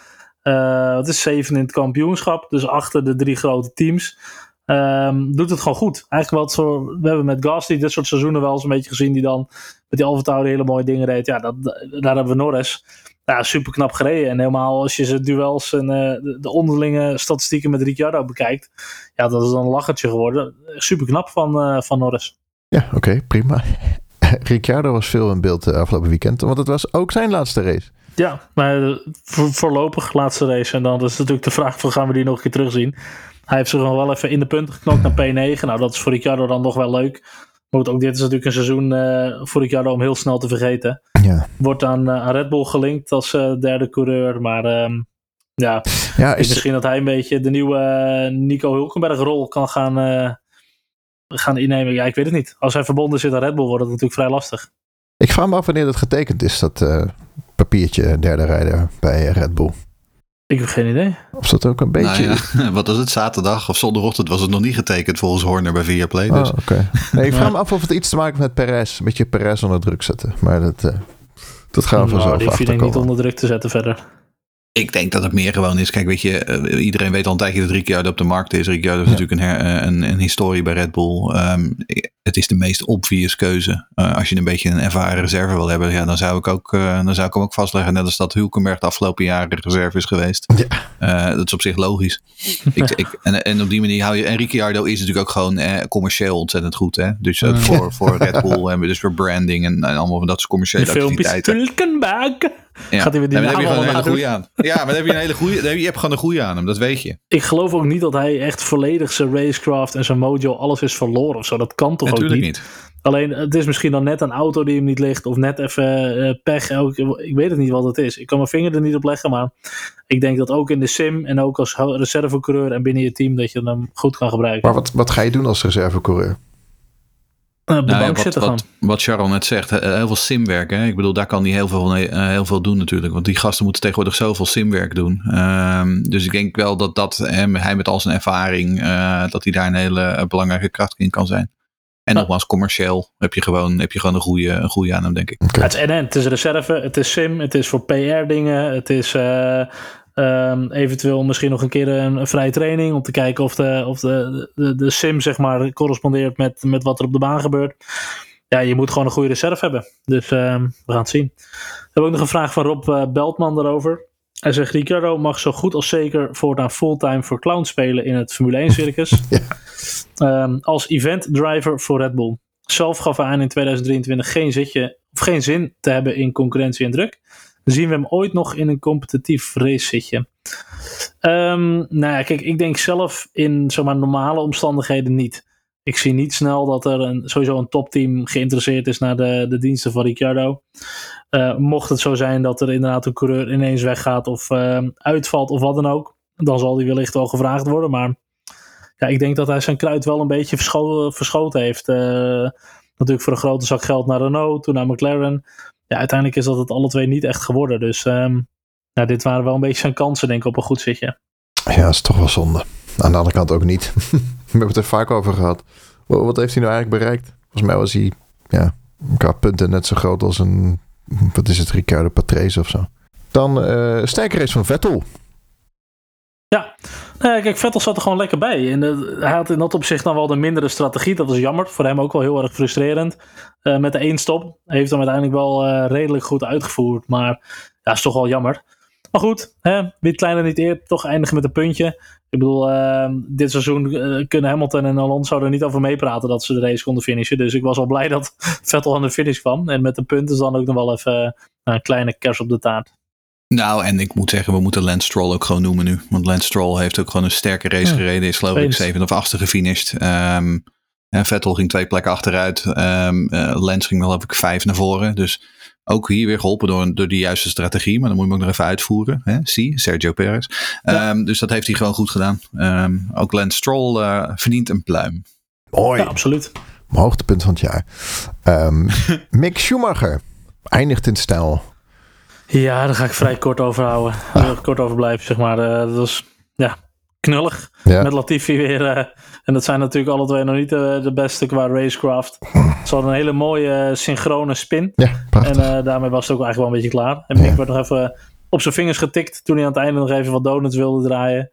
Uh, het is zeven in het kampioenschap. Dus achter de drie grote teams. Um, doet het gewoon goed. Eigenlijk wat zo, we hebben met Gasly dit soort seizoenen wel eens een beetje gezien. Die dan met die Alfa hele mooie dingen deed. Ja, dat, daar hebben we Norris. Ja, super knap gereden. En helemaal als je zijn duels en uh, de, de, onderlinge statistieken met Ricciardo bekijkt. Ja, dat is dan een lachertje geworden. Super knap van, uh, van Norris. Ja, oké, okay, prima. (laughs) Ricciardo was veel in beeld uh, afgelopen weekend. Want het was ook zijn laatste race. Ja, maar voor, voorlopig laatste race. En dan is natuurlijk de vraag van gaan we die nog een keer terugzien. Hij heeft zich nog wel even in de punten geknokt naar P9. Nou, dat is voor Ricciardo dan nog wel leuk. Maar ook dit is natuurlijk een seizoen uh, voor Ricciardo om heel snel te vergeten. Ja. Wordt aan, uh, aan Red Bull gelinkt als uh, derde coureur. Maar um, ja, ja is misschien dat hij een beetje de nieuwe Nico Hulkenberg rol kan gaan, gaan innemen. Ja, ik weet het niet. Als hij verbonden zit aan Red Bull wordt het natuurlijk vrij lastig. Ik vraag me af wanneer dat getekend is, dat papiertje derde rijder bij Red Bull. Ik heb geen idee. Of dat ook een beetje... Nou ja, (laughs) wat was het? Zaterdag of zondagochtend was het nog niet getekend volgens Horner bij Viaplay. Dus. Oh, okay. nee, ik vraag (laughs) me af of het iets te maken heeft met Perez. Een beetje Perez onder druk zetten. Maar dat, uh, dat gaan we vanzelf nou, die vind ik niet onder druk te zetten verder. Ik denk dat het meer gewoon is. Kijk, weet je, eh, iedereen weet al een tijdje dat Ricciardo op de markt is. Ricciardo is natuurlijk een, her, eh, een, een, historie bij Red Bull. Um, het is de meest obvious keuze. Uh, als je een beetje een ervaren reserve wil hebben, ja, dan zou ik ook, uh, dan zou ik hem ook vastleggen. Net als dat Hulkenberg de afgelopen jaren reserve is geweest. Ja. Uh, dat is op zich logisch. (laughs) ik, ik, en, en op die manier hou je. En Ricciardo is natuurlijk ook gewoon commercieel ontzettend goed. Hè? Dus ook voor, voor Red Bull hebben we dus voor branding en, en allemaal van dat soort commerciële activiteiten. Hulkenberg. Ja. Gaat hij weer die ja, heb je gewoon een hele goede aan. Ja, maar dan heb je een hele goede. Je hebt gewoon een goede aan hem, dat weet je. Ik geloof ook niet dat hij echt volledig zijn racecraft en zijn mojo alles is verloren of zo. Dat kan toch Natuurlijk ook niet. niet. Alleen het is misschien dan net een auto die hem niet ligt of net even uh, pech. Ik weet het niet wat het is. Ik kan mijn vinger er niet op leggen, maar ik denk dat ook in de sim en ook als reservecoureur en binnen je team dat je hem goed kan gebruiken. Maar wat, wat ga je doen als reservecoureur? Uh, op de nou, bank ja, zitten wat, gewoon. wat, wat Charles net zegt, heel veel simwerk. Hè? Ik bedoel, daar kan hij heel veel, uh, heel veel doen natuurlijk. Want die gasten moeten tegenwoordig zoveel simwerk doen. Um, dus ik denk wel dat, dat hè, hij met al zijn ervaring, uh, dat hij daar een hele belangrijke kracht in kan zijn. En Ja. nogmaals, commercieel heb je gewoon, heb je gewoon een, goede, een goede aan hem, denk ik. Ja, het is NN, het is reserve, het is sim, het is voor PR dingen, het is eh, ehm, eventueel misschien nog een keer een, een vrije training om te kijken of de, of de, de, de sim zeg maar correspondeert met, met wat er op de baan gebeurt. Ja, je moet gewoon een goede reserve hebben. Dus ehm, we gaan het zien. We hebben ook nog een vraag van Rob eh, Beltman daarover. Hij zegt, Ricardo mag zo goed als zeker voortaan fulltime voor clown spelen in het Formule 1 circus. (laughs) Ja. Ehm, als event driver voor Red Bull. Zelf gaf hij aan in 2023 geen, zitje, of geen zin te hebben in concurrentie en druk. Zien we hem ooit nog in een competitief race zitje? Ehm, nou ja, kijk, ik denk zelf in zeg maar, normale omstandigheden niet. Ik zie niet snel dat er een, sowieso een topteam geïnteresseerd is naar de, de diensten van Ricciardo. Eh, mocht het zo zijn dat er inderdaad een coureur ineens weggaat of ehm, uitvalt of wat dan ook, dan zal die wellicht wel gevraagd worden. Maar ja, ik denk dat hij zijn kruid wel een beetje verscho- verschoten heeft. Eh, natuurlijk voor een grote zak geld naar Renault, toen naar McLaren. Ja, uiteindelijk is dat het alle twee niet echt geworden. Dus ehm, ja, dit waren wel een beetje zijn kansen, denk ik, op een goed zitje. Ja, dat is toch wel zonde. Aan de andere kant ook niet. (laughs) We hebben het er vaak over gehad. Wa- Wat heeft hij nou eigenlijk bereikt? Volgens mij was hij ja, qua punten net zo groot als een, wat is het, Ricardo Patrese of zo. Dan eh sterke race van Vettel. Ja, kijk, Vettel zat er gewoon lekker bij. En hij had in dat opzicht dan wel de mindere strategie. Dat was jammer. Voor hem ook wel heel erg frustrerend. Eh, met de één stop. Heeft hem uiteindelijk wel eh, redelijk goed uitgevoerd. Maar ja, is toch wel jammer. Maar goed, hè, wie het kleiner niet eert, toch eindigen met een puntje. Ik bedoel, eh, dit seizoen eh, kunnen Hamilton en Alonso er niet over meepraten dat ze de race konden finishen. Dus ik was al blij dat (laughs) Vettel aan de finish kwam. En met de punten is dan ook nog wel even een kleine kers op de taart. Nou, en ik moet zeggen, we moeten Lance Stroll ook gewoon noemen nu. Want Lance Stroll heeft ook gewoon een sterke race Ja, gereden. Is geloof ik zeven of achtste gefinished. Ehm, en Vettel ging twee plekken achteruit. Ehm eh, Lance ging geloof ik vijf naar voren. Dus ook hier weer geholpen door, door de juiste strategie. Maar dan moet je hem ook nog even uitvoeren. Hè? Zie, Sergio Perez. Ja. Ehm, dus dat heeft hij gewoon goed gedaan. Ehm, ook Lance Stroll eh, verdient een pluim. Mooi. Ja, absoluut. Hoogtepunt van het jaar. Ehm, (laughs) Mick Schumacher. Eindigt in stijl. Ja, daar ga ik vrij kort over houden. Ik kort over blijven, zeg maar. Eh, dat was, ja, knullig. Ja. Met Latifi weer. eh, en dat zijn natuurlijk alle twee nog niet eh, de beste qua racecraft. Ze hadden een hele mooie synchrone spin. Ja. En daarmee was het ook eigenlijk wel een beetje klaar. En Mick Ja. werd nog even op zijn vingers getikt toen hij aan het einde nog even wat donuts wilde draaien.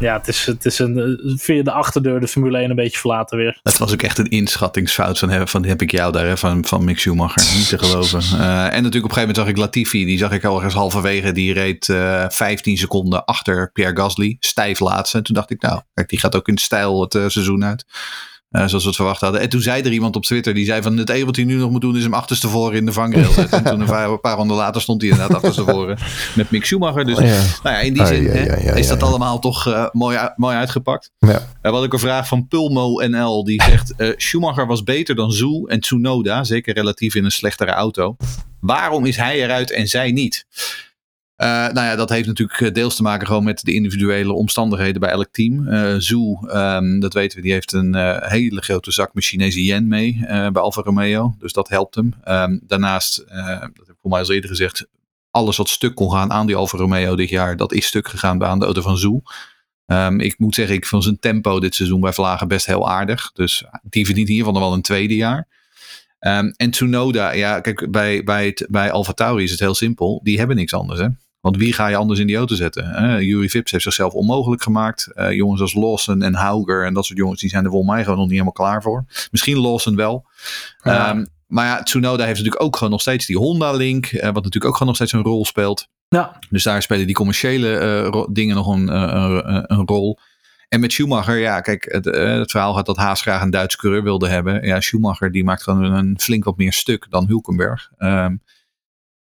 Ja, het is, het is een, eh, via de achterdeur de Formule 1 een beetje verlaten weer. Dat was ook echt een inschattingsfout van, hè, van heb ik jou daar, hè, van, van Mick Schumacher. Niet te geloven. (laughs) Eh, en natuurlijk op een gegeven moment zag ik Latifi. Die zag ik al ergens halverwege. Die reed eh 15 seconden achter Pierre Gasly. Stijf laatste. En toen dacht ik, nou, kijk, die gaat ook in stijl het eh, seizoen uit. Eh, zoals we het verwacht hadden. En toen zei er iemand op Twitter. Die zei van het enige wat hij nu nog moet doen is hem achterstevoren in de vangrail zetten. en toen een paar, een paar ronden later stond hij inderdaad achterstevoren (laughs) met Mick Schumacher. Dus Ja. nou ja, in die Ah, zin ja, hè, is dat allemaal toch eh, mooi, mooi uitgepakt. Ja. Uh, hadden ook een vraag van Pulmo NL. Die zegt: Schumacher was beter dan Zoe en Tsunoda. Zeker relatief in een slechtere auto. Waarom is hij eruit en zij niet? Eh, nou ja, dat heeft natuurlijk eh, deels te maken gewoon met de individuele omstandigheden bij elk team. Ehm, dat weten we, die heeft een hele grote zak met Chinese yen mee bij Alfa Romeo. Dus dat helpt hem. Ehm, daarnaast, dat heb ik voor mij al eerder gezegd, alles wat stuk kon gaan aan die Alfa Romeo dit jaar, dat is stuk gegaan bij aan de auto van Zoe. Ehm, ik moet zeggen, ik vond zijn tempo dit seizoen bij Vlagen best heel aardig. Dus die verdient geval nog wel een tweede jaar. En Tsunoda, ja, kijk, bij, bij, bij Alfa Tauri is het heel simpel. Die hebben niks anders, hè. Want wie ga je anders in die auto zetten? Uh, Jury Vips heeft zichzelf onmogelijk gemaakt. Uh, jongens als Lawson en Hauger en dat soort jongens, die zijn er volgens mij gewoon nog niet helemaal klaar voor. Misschien Lawson wel. Ja. Um, maar ja, Tsunoda heeft natuurlijk ook gewoon nog steeds die Honda-link, uh, wat natuurlijk ook gewoon nog steeds een rol speelt. Ja. Dus daar spelen die commerciële uh, dingen nog een, een rol. En met Schumacher, ja, kijk, het, het, verhaal gaat dat Haas graag een Duitse coureur wilde hebben. Ja, Schumacher die maakt gewoon een flink wat meer stuk dan Hulkenberg. Um,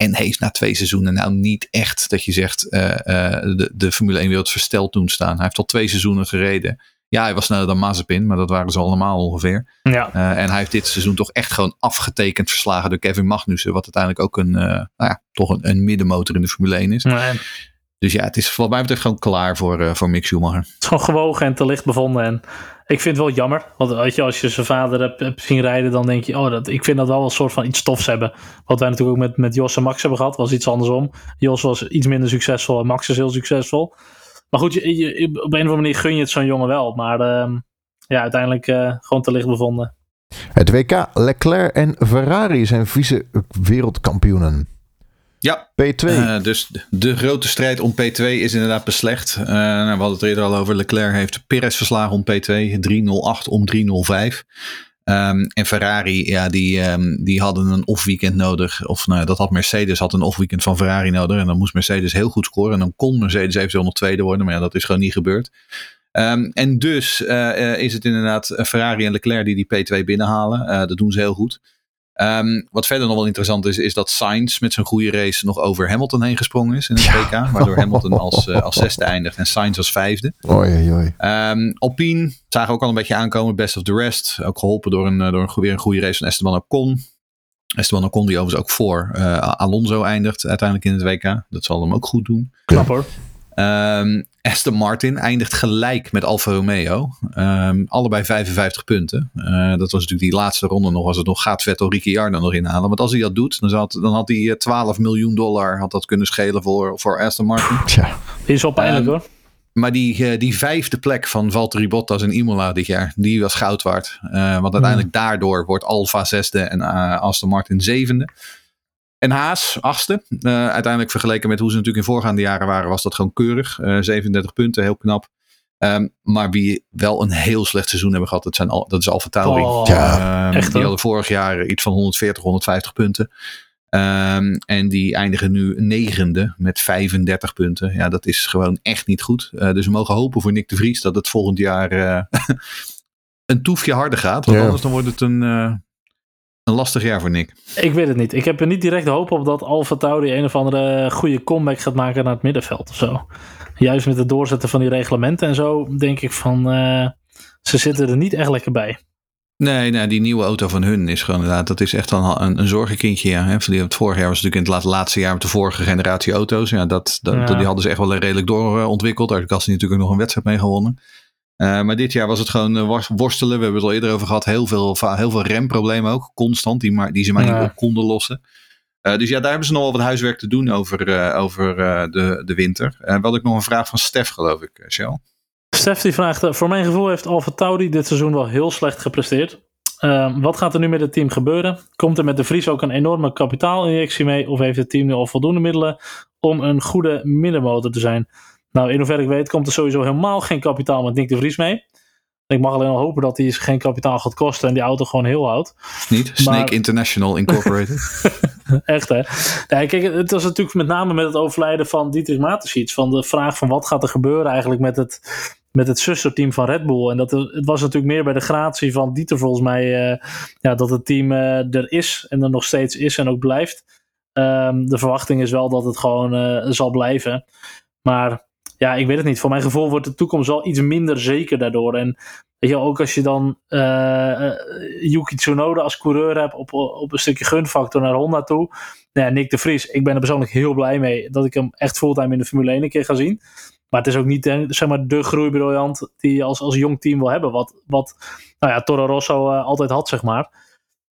en heeft na twee seizoenen nou niet echt dat je zegt de, de Formule 1 wereld versteld doen staan. Hij heeft al twee seizoenen gereden. Ja, hij was sneller dan Mazepin, maar dat waren ze allemaal ongeveer. Ja. Uh, en hij heeft dit seizoen toch echt gewoon afgetekend verslagen door Kevin Magnussen. Wat uiteindelijk ook een, nou ja, toch een, een, middenmotor in de Formule 1 is. Nee. Dus ja, het is wat mij betreft gewoon klaar voor, uh, voor Mick Schumacher. Het is gewoon gewogen en te licht bevonden. En ik vind het wel jammer. Want weet je, als je zijn vader hebt, hebt zien rijden, dan denk je, oh, dat, ik vind dat wel een soort van iets tofs hebben. Wat wij natuurlijk ook met, met Jos en Max hebben gehad, was iets andersom. Jos was iets minder succesvol en Max is heel succesvol. Maar goed, je, je, op een of andere manier gun je het zo'n jongen wel. Maar uh, ja, uiteindelijk uh, gewoon te licht bevonden. Het WK Leclerc en Ferrari zijn vice wereldkampioenen. Ja, P2. Uh, dus de grote strijd om P2 is inderdaad beslecht. Uh, nou, we hadden het eerder al over. Leclerc heeft Perez verslagen om P2. 308 om 305. Um, en Ferrari, ja, die, um, die hadden een off-weekend nodig. Of nou, dat had Mercedes, had een off-weekend van Ferrari nodig. En dan moest Mercedes heel goed scoren. En dan kon Mercedes eventueel nog tweede worden. Maar ja, dat is gewoon niet gebeurd. Um, en dus uh, uh, is het inderdaad Ferrari en Leclerc die die P2 binnenhalen. Dat doen ze heel goed. Um, wat verder nog wel interessant is, is dat Sainz met zijn goede race nog over Hamilton heen gesprongen is in het WK. Ja. Waardoor Hamilton als, uh, als zesde eindigt en Sainz als vijfde. Oei, oei. Um, Alpine zagen ook al een beetje aankomen, best of the rest. Ook geholpen door, een, door een, weer een goede race van Esteban Ocon. Esteban Ocon die overigens ook voor uh, Alonso eindigt uiteindelijk in het WK. Dat zal hem ook goed doen. Knap hoor. Um, Aston Martin eindigt gelijk met Alfa Romeo. Um, allebei 55 punten. Uh, dat was natuurlijk die laatste ronde nog. Was het nog gaat Vettel Ricciardo nog inhalen. Want als hij dat doet, dan, had, dan had hij 12 miljoen dollar had dat kunnen schelen voor, voor Aston Martin. Tja. Is wel pijnlijk um, hoor. Maar die, uh, die vijfde plek van Valtteri Bottas en Imola dit jaar, die was goud waard. Uh, want uiteindelijk hmm. daardoor wordt Alfa zesde en uh, Aston Martin zevende. En Haas, achtste. Uh, uiteindelijk vergeleken met hoe ze natuurlijk in voorgaande jaren waren, was dat gewoon keurig. Uh, 37 punten, heel knap. Um, maar wie wel een heel slecht seizoen hebben gehad, dat, zijn al, dat is Alfa Tauri. Oh, ja, um, die hadden vorig jaar iets van 140, 150 punten. Um, en die eindigen nu negende met 35 punten. Ja, dat is gewoon echt niet goed. Uh, dus we mogen hopen voor Nick de Vries dat het volgend jaar uh, (laughs) een toefje harder gaat. Want Ja. anders dan wordt het een, uh, een lastig jaar voor Nick. Ik weet het niet. Ik heb er niet direct hoop op dat Alfa Tauri een of andere goede comeback gaat maken naar het middenveld of zo. Juist met het doorzetten van die reglementen en zo, denk ik van uh, ze zitten er niet echt lekker bij. Nee, nee, die nieuwe auto van hun is gewoon inderdaad, dat is echt een, een, een zorgenkindje. Ja. Hè. Het vorige jaar was natuurlijk in het laatste jaar met de vorige generatie auto's. Ja, dat, dat, Ja. Die hadden ze echt wel redelijk doorontwikkeld. Daar heeft Gasly natuurlijk nog een wedstrijd mee gewonnen. Uh, maar dit jaar was het gewoon uh, worstelen. We hebben het al eerder over gehad. Heel veel, heel veel remproblemen ook, constant, die, maar, die ze maar Ja. niet op konden lossen. Uh, dus ja, daar hebben ze nog wel wat huiswerk te doen over, uh, over de, de winter. Uh, wel ik nog een vraag van Stef, geloof ik, Shell. Stef die vraagt, eh, voor mijn gevoel heeft Alfa Tauri dit seizoen wel heel slecht gepresteerd. Wat gaat er nu met het team gebeuren? Komt er met de Vries ook een enorme kapitaalinjectie mee? Of heeft het team nu al voldoende middelen om een goede middenmotor te zijn? Nou, in hoeverre ik weet komt er sowieso helemaal geen kapitaal met Nick de Vries mee. Ik mag alleen al hopen dat hij geen kapitaal gaat kosten en die auto gewoon heel houdt. Niet? Snake Maar- International Incorporated. (laughs) Echt hè? Nee, kijk, het was natuurlijk met name met het overlijden van Dietrich Mateschitz. Van de vraag van wat gaat er gebeuren eigenlijk met het, met het zusterteam van Red Bull. En dat, het was natuurlijk meer bij de gratie van Dieter volgens mij. eh, ja, dat het team eh, er is en er nog steeds is en ook blijft. Ehm, de verwachting is wel dat het gewoon eh, zal blijven. Maar ja, ik weet het niet. Voor mijn gevoel wordt de toekomst wel iets minder zeker daardoor. En weet je, ook als je dan eh, Yuki Tsunoda als coureur hebt op, op een stukje gunfactor naar Honda toe. Nou ja, Nick de Vries, ik ben er persoonlijk heel blij mee dat ik hem echt fulltime in de Formule 1 een keer ga zien. Maar het is ook niet eh, zeg maar, de groeibriljant die je als, als jong team wil hebben. Wat, wat nou ja, Toro Rosso altijd had, zeg maar.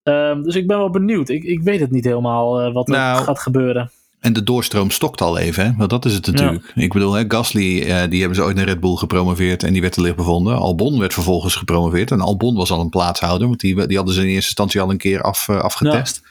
Ehm, dus ik ben wel benieuwd. Ik, ik weet het niet helemaal wat er Nou, gaat gebeuren. En de doorstroom stokt al even, hè? want dat is het natuurlijk. Ik bedoel, hè, Gasly, eh, die hebben ze ooit naar Red Bull gepromoveerd en die werd te licht bevonden. Albon werd vervolgens gepromoveerd en Albon was al een plaatshouder, want die, die hadden ze in eerste instantie al een keer af, eh, afgetest.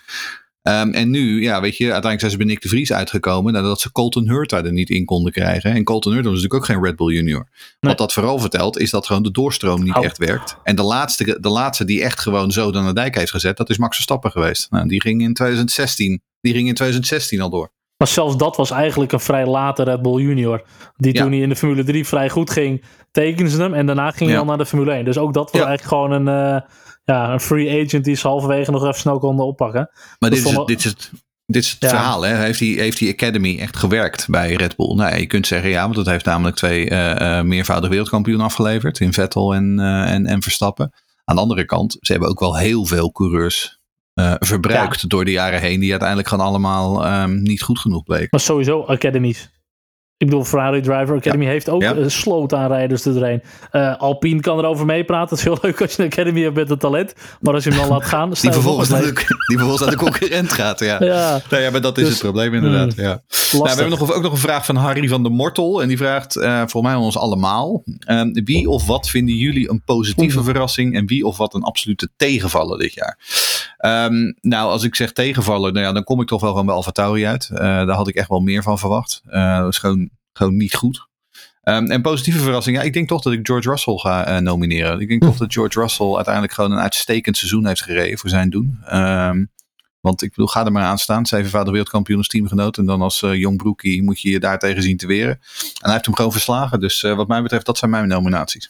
Ehm, en nu, ja, weet je, uiteindelijk zijn ze bij Nick de Vries uitgekomen nadat ze Colton Hurta er niet in konden krijgen. En Colton Hurta was natuurlijk ook geen Red Bull junior. Wat dat vooral vertelt, is dat gewoon de doorstroom niet echt werkt. En de laatste, de laatste die echt gewoon zo aan de dijk heeft gezet, dat is Max Verstappen geweest. Nou, die ging in 2016, die ging in 2016 al door. Maar zelfs dat was eigenlijk een vrij late Red Bull Junior. Die Ja. toen hij in de Formule 3 vrij goed ging, tekenden ze hem. En daarna ging hij al naar de Formule 1. Dus ook dat was eigenlijk gewoon een, eh, ja, een free agent die ze halverwege nog even snel konden oppakken. Maar dit is, dit is het, dit is het Ja. verhaal. Hè? Heeft, die, heeft die Academy echt gewerkt bij Red Bull? Nou, je kunt zeggen ja, want dat heeft namelijk twee eh eh meervoudig wereldkampioen afgeleverd. In Vettel en, en, en Verstappen. Aan de andere kant, ze hebben ook wel heel veel coureurs eh, verbruikt door de jaren heen. Die uiteindelijk gewoon allemaal ehm, niet goed genoeg bleken. Maar sowieso academies. Ik bedoel, Ferrari Driver Academy heeft ook Ja. een sloot aan rijders erheen. Eh Alpine kan erover meepraten. Het is heel (laughs) leuk als je een academy hebt met een talent. Maar als je hem dan laat gaan... Die vervolgens, naar de, die vervolgens naar de concurrent gaat. (laughs) Ja. Nou ja, maar dat is Dus- het probleem inderdaad. Hmm. ja. Nou, we hebben nog, ook nog een vraag van Harry van der Mortel. En die vraagt, eh voor mij ons allemaal. eh, wie of wat vinden jullie een positieve verrassing? En wie of wat een absolute tegenvaller dit jaar? Ehm, nou, als ik zeg tegenvaller, nou ja, dan kom ik toch wel gewoon bij Tauri uit. Eh, daar had ik echt wel meer van verwacht. Eh, dat is gewoon, gewoon niet goed. Ehm, en positieve verrassing, ja, ik denk toch dat ik George Russell ga eh, nomineren. Ik denk toch dat George Russell uiteindelijk gewoon een uitstekend seizoen heeft gereden voor zijn doen. Ehm, want ik bedoel, ga er maar aan staan. Zevenvoudig wereldkampioen als teamgenoot. En dan als jong broekie moet je je daar tegen zien te weren. En hij heeft hem gewoon verslagen. Dus wat mij betreft, dat zijn mijn nominaties.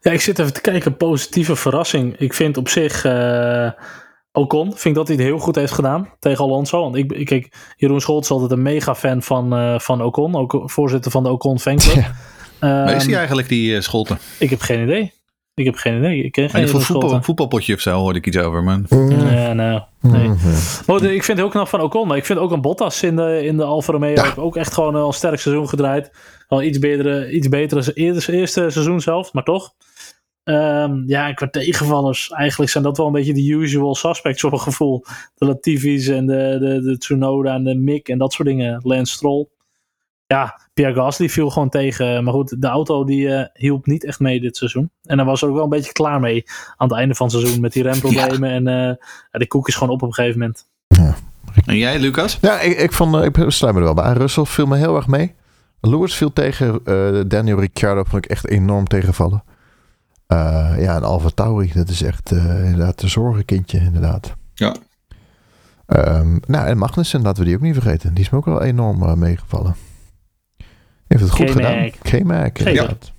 Ja, ik zit even te kijken. Positieve verrassing. Ik vind op zich... Ocon, vind ik dat hij het heel goed heeft gedaan tegen Alonso. Want ik, ik kijk, Jeroen Scholz is altijd een mega fan van, eh, van Ocon. Ook voorzitter van de Ocon (laughs) fanclub. Ja. Waar is Ehm, hij eigenlijk, die Scholten? Ik heb geen idee. Ik heb geen idee. Ik ken geen Voor Jeroen voetbal, voetbalpotje of zo hoorde ik iets over. Maar... Ja, nou, nee. Maar ik vind het heel knap van Ocon. Maar ik vind ook een Bottas in de, in de Alfa Romeo. Ja. ook echt gewoon al een sterk seizoen gedraaid. Al iets betere, iets betere eerste, eerste seizoen zelf, maar toch. Ehm, ja, en qua tegenvallers, eigenlijk zijn dat wel een beetje de usual suspects voor mijn gevoel. De Latifi's en de, de, de Tsunoda en de Mick en dat soort dingen. Lance Stroll. Ja, Pierre Gasly viel gewoon tegen. Maar goed, de auto die eh, hielp niet echt mee dit seizoen. En daar was er ook wel een beetje klaar mee aan het einde van het seizoen. Met die remproblemen. (laughs) En eh, ja, de koek is gewoon op op een gegeven moment. En jij, Lucas? Ja, ik, ik, vond, eh, ik sluit me er wel bij. Russell viel me heel erg mee. Lewis viel tegen. eh, Daniel Ricciardo vond ik echt enorm tegenvallen. Eh, ja, en Alfa Tauri, dat is echt eh, inderdaad een zorgenkindje, inderdaad. Ja. Ehm, nou, en Magnussen, laten we die ook niet vergeten. Die is me ook wel enorm eh, meegevallen. Heeft het goed K-Mac. gedaan. K-Mac, inderdaad.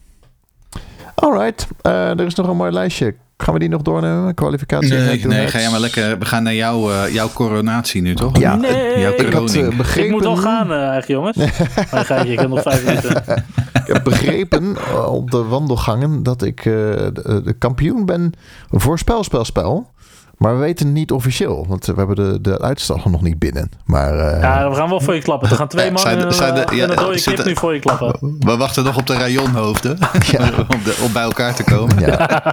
Alright, eh, er is nog een mooi lijstje. Gaan we die nog doornemen? Kwalificatie? Nee, nee, ga jij maar lekker. We gaan naar jouw, eh, jouw coronatie nu, toch? Ja, Nee. jouw ik Ik had eh, begrepen... Ik moet al gaan, eh eigenlijk jongens. (laughs) Maar ga je, ik heb nog vijf minuten. Ik heb begrepen op de wandelgangen dat ik eh, de, de kampioen ben voor spelspelspel. Maar we weten het niet officieel, want we hebben de, de uitslag nog niet binnen. Maar eh, Ja, we gaan wel voor je klappen. Er gaan twee Eh, mannen zijn zijn de- eh, ja, en een dode (laughs) kip zitten- nu voor je klappen. We wachten nog op de rayonhoofden. (laughs) Ja. (laughs) om, de- om bij elkaar te komen. ja,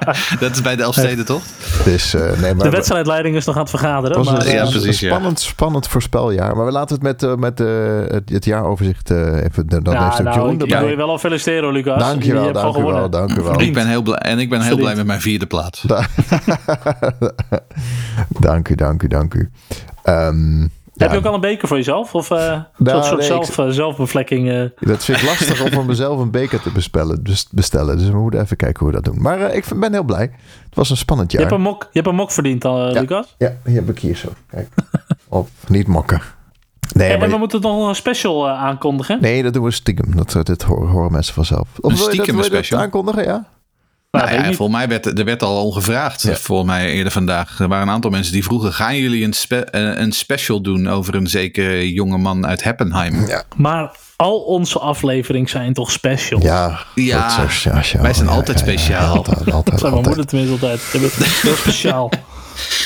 Dat is bij de Elfsteden, toch? dus eh, nee, maar De wedstrijdleiding is nog aan het vergaderen. het was Maar, een, Ja, precies, ja. spannend, spannend voorspeljaar. Maar we laten het met, met het, het jaaroverzicht eh, even. Dan ja, heeft nou, Jeroen ik, wil je wel al feliciteren, Lucas. Je Dankjewel, hebt gewoon dankjewel, gewonnen. dankjewel. Ik ben heel blij, en ik ben heel blij met mijn vierde plaats. Da- (laughs) dank u, dank u, dank u. Ehm, Heb je ook al een beker voor jezelf? Of eh Nou, zo'n soort nee, zelf, eh, zelfbevlekking? eh? Dat vind ik lastig om voor mezelf een beker te bespellen, dus bestellen. Dus we moeten even kijken hoe we dat doen. Maar eh, ik vind- ben heel blij. Het was een spannend je, jaar. hebt een mok, je hebt een mok verdiend, dan, Ja. Lucas. Ja, die heb ik hier zo. Kijk. Op, niet mokken. Nee, En, maar, we moeten nog een special aankondigen. nee, dat doen we stiekem. Dat, dit horen, horen mensen vanzelf. Of Een wil je dat, stiekem wil je dat special? aankondigen, ja? Nou, Nou ja, volgens mij werd er werd al ongevraagd. Ja. Volgens mij eerder vandaag. Er waren een aantal mensen die vroegen: gaan jullie een, spe- eh, een special doen over een zekere jonge man uit Heppenheim? Ja. Maar al onze afleveringen zijn toch special? Ja, Ja, zo, wij zijn ja, altijd ja, ja, speciaal. altijd, Dat altijd, zijn mijn altijd. moeder tenminste altijd. Heel speciaal. (laughs)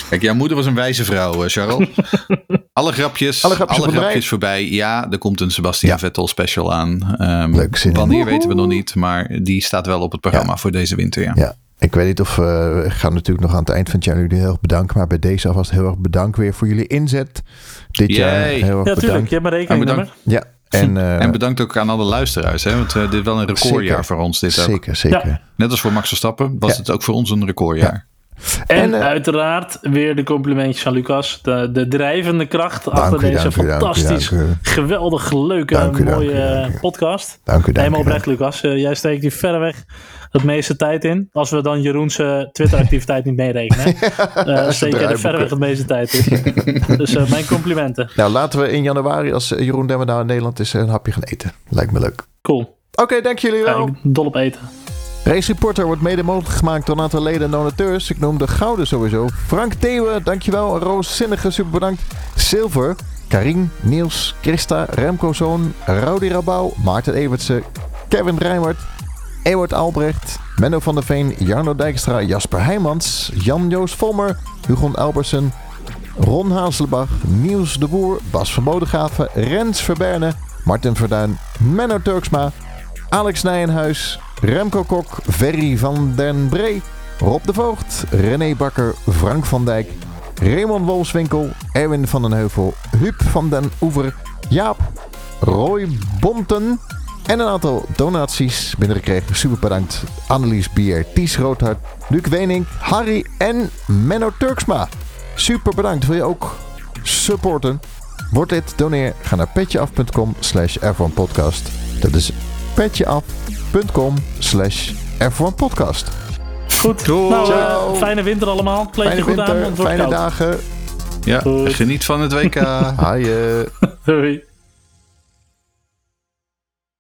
Kijk, jouw moeder was een wijze vrouw, eh, Charles. (laughs) alle grapjes, Alle alle grapjes grapjes, voorbij. Ja, er komt een Sebastian Ja. Vettel special aan. Ehm, Leuk, zin in. wanneer weten we nog niet, maar die staat wel op het programma voor deze winter. Ja. Ja, ik weet niet of uh, ik ga natuurlijk nog aan het eind van het jaar jullie heel erg bedanken. Maar bij deze alvast heel erg bedankt weer voor jullie inzet. Dit Yay. jaar heel erg Ja, tuurlijk. bedankt. Je hebt rekeningnummer. bedankt, Ja, en, eh, en bedankt ook aan alle luisteraars. Hè, want eh, dit is wel een recordjaar Zeker. voor ons. Dit ook. zeker, zeker. Ja. Net als voor Max Verstappen was Ja. het ook voor ons een recordjaar. En, En, eh, uiteraard weer de complimentjes aan Lucas. De, de drijvende kracht achter u, deze fantastisch, u. geweldig leuke, Dank u, mooie dank podcast. Dank u, dank Helemaal oprecht, Lucas. Eh, jij steekt hier verreweg het meeste tijd in. Als we dan Jeroen's eh, Twitter-activiteit niet meerekenen. (laughs) eh steek je er verreweg het meeste tijd in. (laughs) dus eh, mijn complimenten. Nou, laten we in januari, als eh, Jeroen Demmer nou in Nederland is, een hapje gaan eten. Lijkt me leuk. Cool. Oké, dank jullie wel. dol op eten. Race Reporter wordt mede mogelijk gemaakt door een aantal leden en donateurs. Ik noem de gouden sowieso. Frank Theeuwen, dankjewel. Roos Zinnige, super bedankt. Silver, Karin, Niels, Christa, Remco Zoon, Rowdy Rabouw, Maarten Evertsen, Kevin Rijmert, Ewart Albrecht, Menno van der Veen, Jarno Dijkstra, Jasper Heijmans, Jan-Joos Volmer, Hugon Albersen, Ron Hazelbach, Niels de Boer, Bas van Bodegraven, Rens Verberne, Martin Verduin, Menno Turksma, Alex Nijenhuis, Remco Kok, Ferry van den Bree, Rob de Voogd, René Bakker, Frank van Dijk, Raymond Wolfswinkel, Erwin van den Heuvel, Huub van den Oever, Jaap, Roy Bonten en een aantal donaties binnengekregen. Super bedankt. Annelies Bier, Ties Roodhart, Luc Wenink, Harry en Menno Turksma. Super bedankt. Wil je ook supporten? Word dit, doneer. Ga naar petjeaf.com slash. Dat is petjeaf.com slash podcast. Goed. Doei. Nou, eh, Ciao. fijne winter allemaal. Kleed je goed aan, winter, fijne koud. dagen. Ja, Goed. geniet van het WK. Haaien. (laughs) Doei.